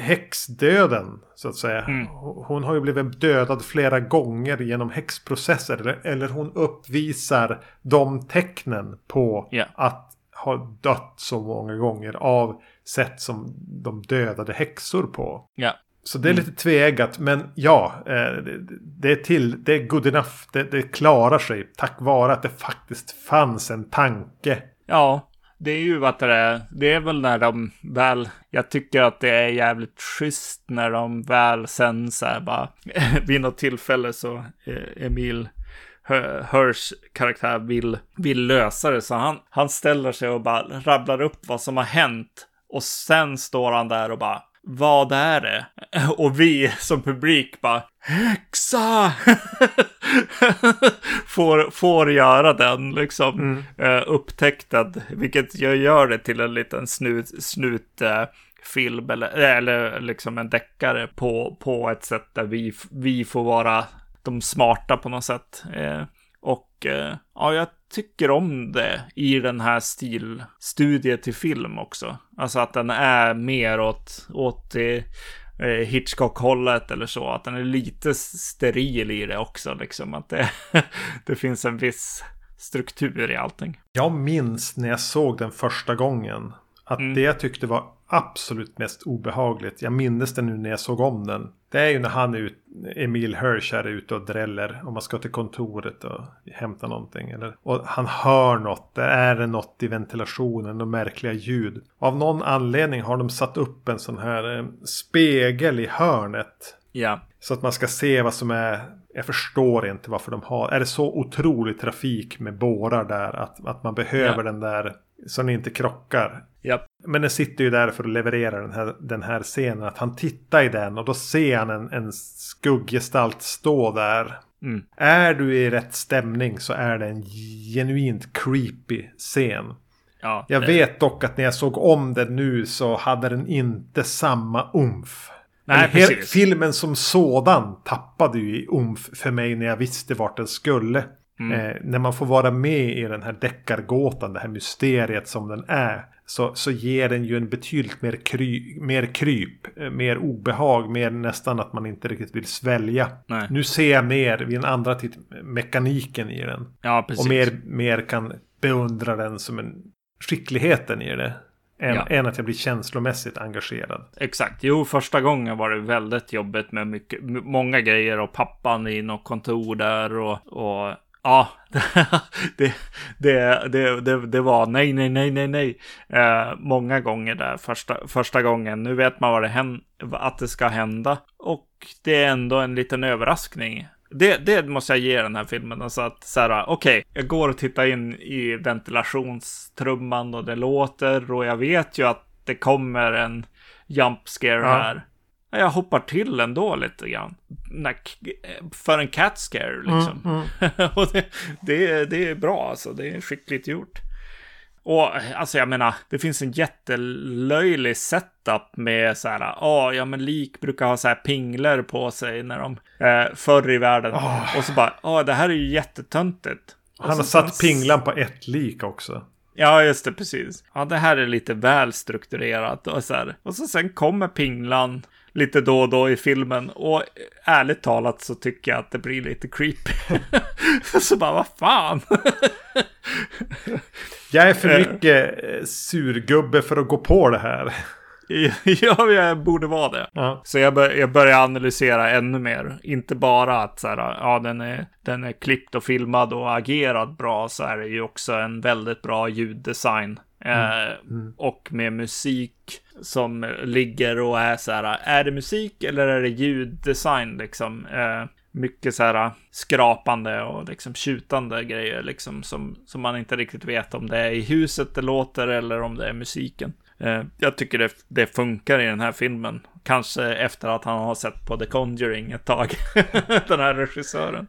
häxdöden så att säga. Mm. Hon har ju blivit dödad flera gånger genom häxprocesser. Eller, eller hon uppvisar de tecknen på yeah. att ha dött så många gånger av sätt som de dödade häxor på. Ja. Så det är mm. lite tveeggat, men ja, eh, det är till, det är good enough, det, det klarar sig tack vare att det faktiskt fanns en tanke. Ja, det är ju vad det är. Det är väl när de väl, jag tycker att det är jävligt schysst när de väl sen så här bara, vid något tillfälle så eh, Emil Hörs karaktär vill, vill lösa det. Så han, han ställer sig och bara rabblar upp vad som har hänt. Och sen står han där och bara, vad är det? Och vi som publik bara häxa! får, får göra den liksom mm. uh, upptäckten, vilket jag gör det till en liten snut, snut uh, film eller, eller liksom en deckare på, på ett sätt där vi, vi får vara de smarta på något sätt. Uh, och ja, jag tycker om det i den här stilstudie till film också. Alltså att den är mer åt, åt det eh, Hitchcock-hållet eller så. Att den är lite steril i det också. Liksom att det, det finns en viss struktur i allting. Jag minns när jag såg den första gången. Att mm. det jag tyckte var absolut mest obehagligt. Jag minns det nu när jag såg om den. Det är ju när han är ut, Emil Hirsch är ute och dräller. Om man ska till kontoret och hämta någonting. Eller, och han hör något. Det är något i ventilationen och märkliga ljud. Av någon anledning har de satt upp en sån här eh, spegel i hörnet. Ja. Så att man ska se vad som är. Jag förstår inte varför de har. Är det så otrolig trafik med bårar där att, att man behöver ja. den där så den inte krockar. Yep. Men den sitter ju där för att leverera den här, den här scenen. Att han tittar i den och då ser han en, en skugggestalt stå där. Mm. Är du i rätt stämning så är det en genuint creepy scen. Ja, jag vet dock att när jag såg om den nu så hade den inte samma umf. Nej, precis. Filmen som sådan tappade ju i umf för mig när jag visste vart den skulle. Mm. Eh, när man får vara med i den här deckargåtan, det här mysteriet som den är. Så, så ger den ju en betydligt mer, kry, mer kryp, eh, mer obehag, mer nästan att man inte riktigt vill svälja. Nej. Nu ser jag mer vid en andra titt mekaniken i den. Ja. Och mer, mer kan beundra den som en skickligheten i det. Än, ja. än, att jag blir känslomässigt engagerad. Exakt. Jo, första gången var det väldigt jobbigt med mycket, många grejer och pappan i något kontor där och, och Ja, det, det, det, det, var nej, nej, nej, nej, nej. Eh, många gånger där första, första gången. Nu vet man vad det händer, att det ska hända. Och det är ändå en liten överraskning. Det, det måste jag ge den här filmen. Alltså att så här, okej, okay, jag går och tittar in i ventilationstrumman och det låter och jag vet ju att det kommer en jump scare här. Jag hoppar till ändå lite grann. För en cat scare liksom. Mm, mm. och det, det, det, är bra alltså. Det är skickligt gjort. Och alltså jag menar, det finns en jättelöjlig setup med så här, ja, ja men lik brukar ha så här pingler på sig när de, eh, förr i världen. Oh. Och så bara, ja det här är ju jättetöntigt. Han har satt pinglan på ett lik också. Ja, just det, precis. Ja, det här är lite väl strukturerat och så här. Och så sen kommer pinglan lite då och då i filmen. Och ärligt talat så tycker jag att det blir lite creepy. så bara, vad fan? jag är för mycket eh, surgubbe för att gå på det här. ja, jag borde vara det. Ja. Så jag, bör, jag börjar analysera ännu mer. Inte bara att så här, ja, den är, den är klippt och filmad och agerad bra, så är det ju också en väldigt bra ljuddesign. Mm. Eh, mm. Och med musik som ligger och är så här, är det musik eller är det ljuddesign liksom? Eh, mycket så här skrapande och liksom tjutande grejer liksom som, som man inte riktigt vet om det är i huset det låter eller om det är musiken. Eh, jag tycker det, det funkar i den här filmen. Kanske efter att han har sett på The Conjuring ett tag. den här regissören.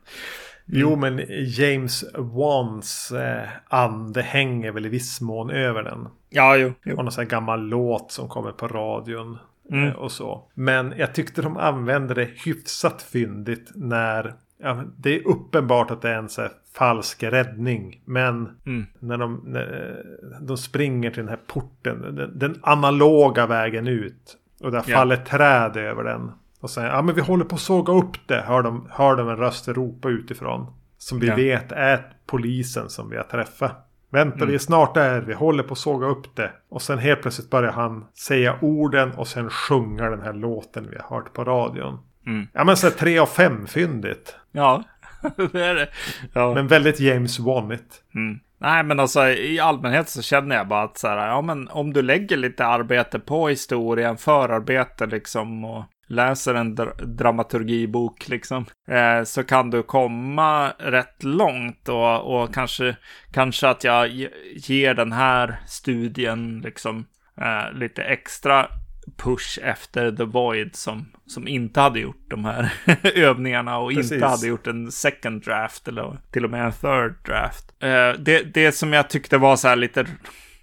Mm. Jo, men James Wans eh, ande hänger väl i viss mån över den. Ja, jo. jo. Och någon sån här gammal låt som kommer på radion. Mm. Eh, och så. Men jag tyckte de använde det hyfsat fyndigt när Ja, det är uppenbart att det är en så falsk räddning. Men mm. när, de, när de springer till den här porten. Den, den analoga vägen ut. Och där ja. faller träd över den. Och säger ja men vi håller på att såga upp det. Hör de, hör de en röst ropa utifrån. Som vi ja. vet är polisen som vi har träffat. Vänta, mm. vi är snart där. Vi håller på att såga upp det. Och sen helt plötsligt börjar han säga orden och sen sjunga den här låten vi har hört på radion. Mm. Ja men så tre av fem fyndigt. Ja, det är det. Ja. Men väldigt James Wannigt. Mm. Nej, men alltså i allmänhet så känner jag bara att så här, ja men om du lägger lite arbete på historien, förarbete liksom och läser en dra dramaturgibok liksom, eh, så kan du komma rätt långt och, och kanske, kanske att jag ger den här studien liksom eh, lite extra push efter The Void som, som inte hade gjort de här övningarna och Precis. inte hade gjort en second draft eller till och med en third draft. Uh, det, det som jag tyckte var så här lite,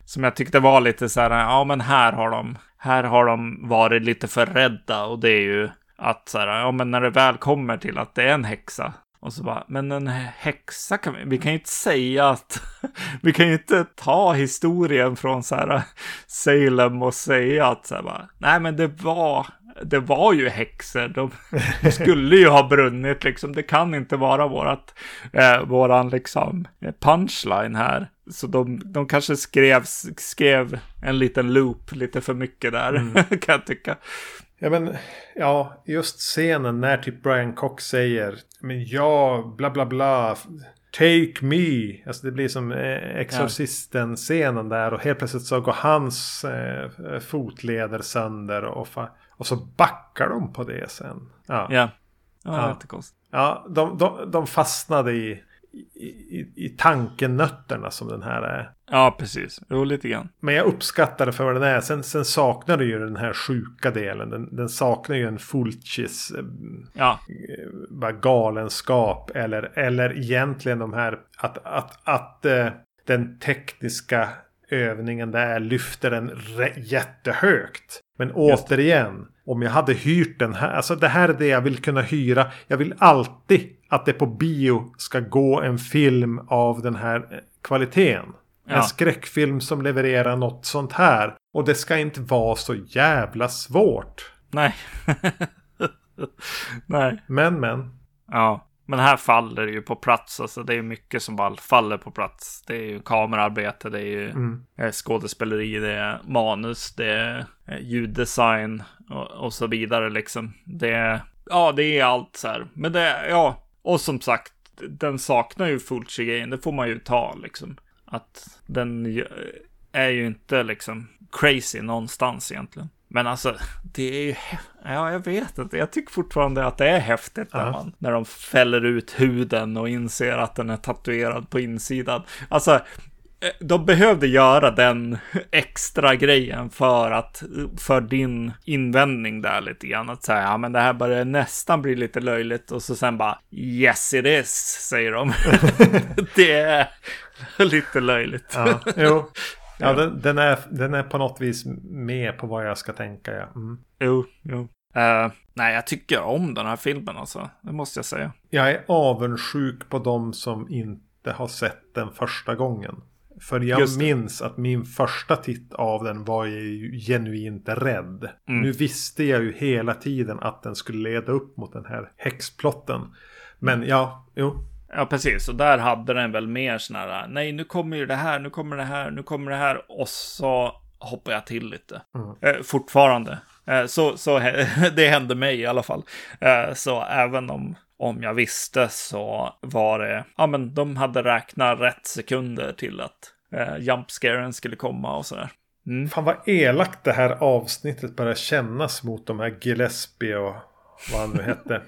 som jag tyckte var lite så här, ja men här har de, här har de varit lite för rädda och det är ju att så här, ja men när det väl kommer till att det är en häxa. Och så bara, men en häxa kan vi, vi kan ju inte säga att, vi kan ju inte ta historien från så här Salem och säga att så här bara, nej men det var, det var ju häxor, de, de skulle ju ha brunnit liksom, det kan inte vara vårat, eh, våran liksom punchline här. Så de, de kanske skrev, skrev en liten loop lite för mycket där, mm. kan jag tycka. Ja men, ja, just scenen när typ Brian Cox säger Men ja, bla bla bla Take me. Alltså det blir som eh, Exorcisten-scenen där och helt plötsligt så går hans eh, fotleder sönder och, och så backar de på det sen. Ja, ja. ja, ja. ja de, de, de fastnade i i, i, tankenötterna som den här är. Ja, precis. Jo, lite grann. Men jag uppskattar det för vad den är. Sen, sen saknar du ju den här sjuka delen. Den, den saknar ju en Fulcis eh, ja. bara galenskap. Eller, eller egentligen de här att, att, att äh, den tekniska övningen där lyfter den jättehögt. Men återigen, om jag hade hyrt den här. Alltså det här är det jag vill kunna hyra. Jag vill alltid att det på bio ska gå en film av den här eh, kvaliteten. Ja. En skräckfilm som levererar något sånt här. Och det ska inte vara så jävla svårt. Nej. Nej. Men men. Ja. Men här faller det ju på plats. Alltså det är mycket som bara faller på plats. Det är ju kamerarbete, det är ju mm. Eh, skådespeleri, det är manus, det är eh, ljuddesign och, och så vidare liksom. Det är, ja, det är allt så här. Men det, ja, och som sagt, den saknar ju Fulci-grejen, det får man ju ta liksom. Att den är ju inte liksom crazy någonstans egentligen. Men alltså, det är ju... Ja, jag vet inte. Jag tycker fortfarande att det är häftigt när, man, när de fäller ut huden och inser att den är tatuerad på insidan. Alltså, eh, de behövde göra den extra grejen för att, för din invändning där lite grann. Att säga, ja men det här börjar nästan bli lite löjligt och så sen bara, yes it is, säger de. det är lite löjligt. Ja, jo. Ja, den, den, är, den är på något vis med på vad jag ska tänka. Ja. Mm. Jo, jo. Uh, nej, jag tycker om den här filmen alltså. Det måste jag säga. Jag är avundsjuk på de som inte har sett den första gången. För jag minns att min första titt av den var ju genuint rädd. Mm. Nu visste jag ju hela tiden att den skulle leda upp mot den här häxplotten. Men ja, jo. Ja, precis. Och där hade den väl mer sån här, nej nu kommer ju det här, nu kommer det här, nu kommer det här. Och så hoppar jag till lite. Mm. Eh, fortfarande. Eh, så, så det hände mig i alla fall. Eh, så även om, om jag visste så var det, ja men de hade räknat rätt sekunder till att eh, jumpscaren skulle komma och sådär. Mm. Fan vad elakt det här avsnittet börjar kännas mot de här Gillespie och vad han nu hette.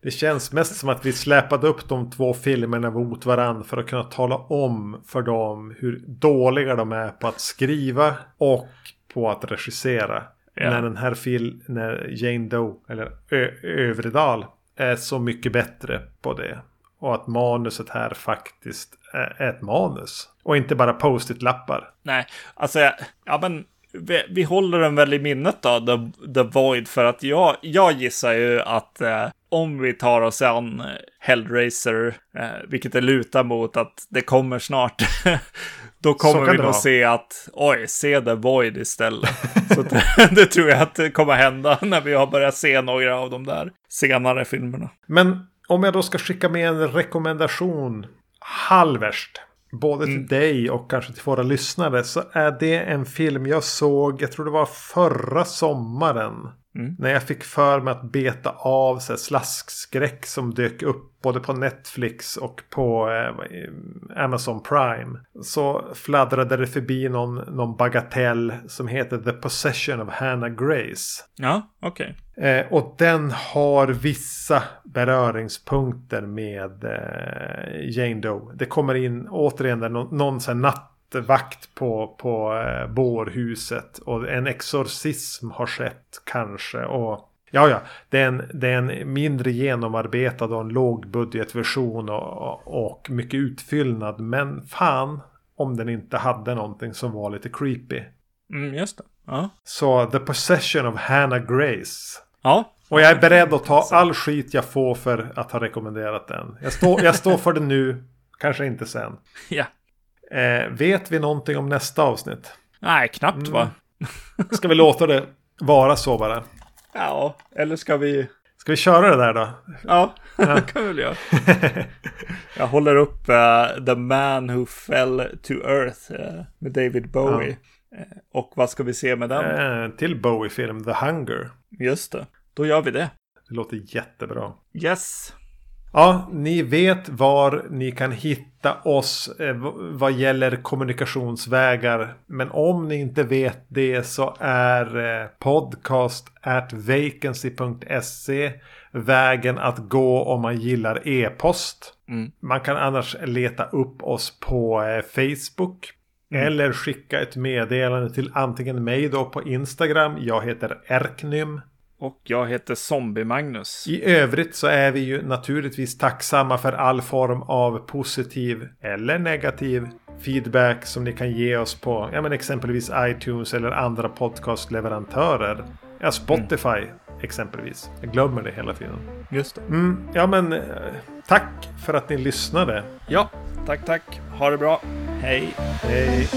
Det känns mest som att vi släpade upp de två filmerna mot varandra för att kunna tala om för dem hur dåliga de är på att skriva och på att regissera. Ja. När den här filmen, när Jane Doe, eller Ö Övredal, är så mycket bättre på det. Och att manuset här faktiskt är ett manus. Och inte bara post-it-lappar. Nej, alltså, ja men vi, vi, håller den väl i minnet då, The, The Void, för att jag, jag gissar ju att eh, om vi tar oss an Hellraiser, eh, vilket det lutar mot att det kommer snart, då kommer vi nog se att, oj, se The Void istället. Så det, det, tror jag att det kommer hända när vi har börjat se några av de där senare filmerna. Men om jag då ska skicka med en rekommendation halvärst. Både till mm. dig och kanske till våra lyssnare. Så är det en film jag såg, jag tror det var förra sommaren. Mm. När jag fick för mig att beta av så här, slaskskräck som dök upp både på Netflix och på eh, Amazon Prime. Så fladdrade det förbi någon, någon bagatell som heter The Possession of Hannah Grace. Ja, okej. Okay. Eh, och den har vissa beröringspunkter med eh, Jane Doe. Det kommer in återigen där någon, någon så här natt vakt på, på eh, bårhuset. Och en exorcism har skett kanske. Och ja, ja, det är en, det är en mindre genomarbetad och en lågbudgetversion och, och mycket utfyllnad. Men fan om den inte hade någonting som var lite creepy. Mm, just det. Ja. Så The Possession of Hannah Grace. Ja. Och jag är beredd att ta all skit jag får för att ha rekommenderat den. Jag står, jag står för det nu, kanske inte sen. Ja. Eh, vet vi någonting om nästa avsnitt? Nej, knappt mm. va? Ska vi låta det vara så bara? Ja, eller ska vi... Ska vi köra det där då? Ja, det kan vi väl göra. Jag håller upp uh, The Man Who Fell to Earth uh, med David Bowie. Ja. Uh, och vad ska vi se med den? till Bowie-film The Hunger. Just det, då gör vi det. Det låter jättebra. Yes. Ja, ni vet var ni kan hitta oss eh, vad gäller kommunikationsvägar. Men om ni inte vet det så är eh, podcast at vacancy.se vägen att gå om man gillar e-post. Mm. Man kan annars leta upp oss på eh, Facebook. Mm. Eller skicka ett meddelande till antingen mig då på Instagram. Jag heter Erknym. Och jag heter Zombie-Magnus. I övrigt så är vi ju naturligtvis tacksamma för all form av positiv eller negativ feedback som ni kan ge oss på ja, men exempelvis iTunes eller andra podcastleverantörer. Ja, Spotify mm. exempelvis. Jag glömmer det hela tiden. Just det. Mm, ja, men eh, tack för att ni lyssnade. Ja, tack, tack. Ha det bra. Hej. Hej.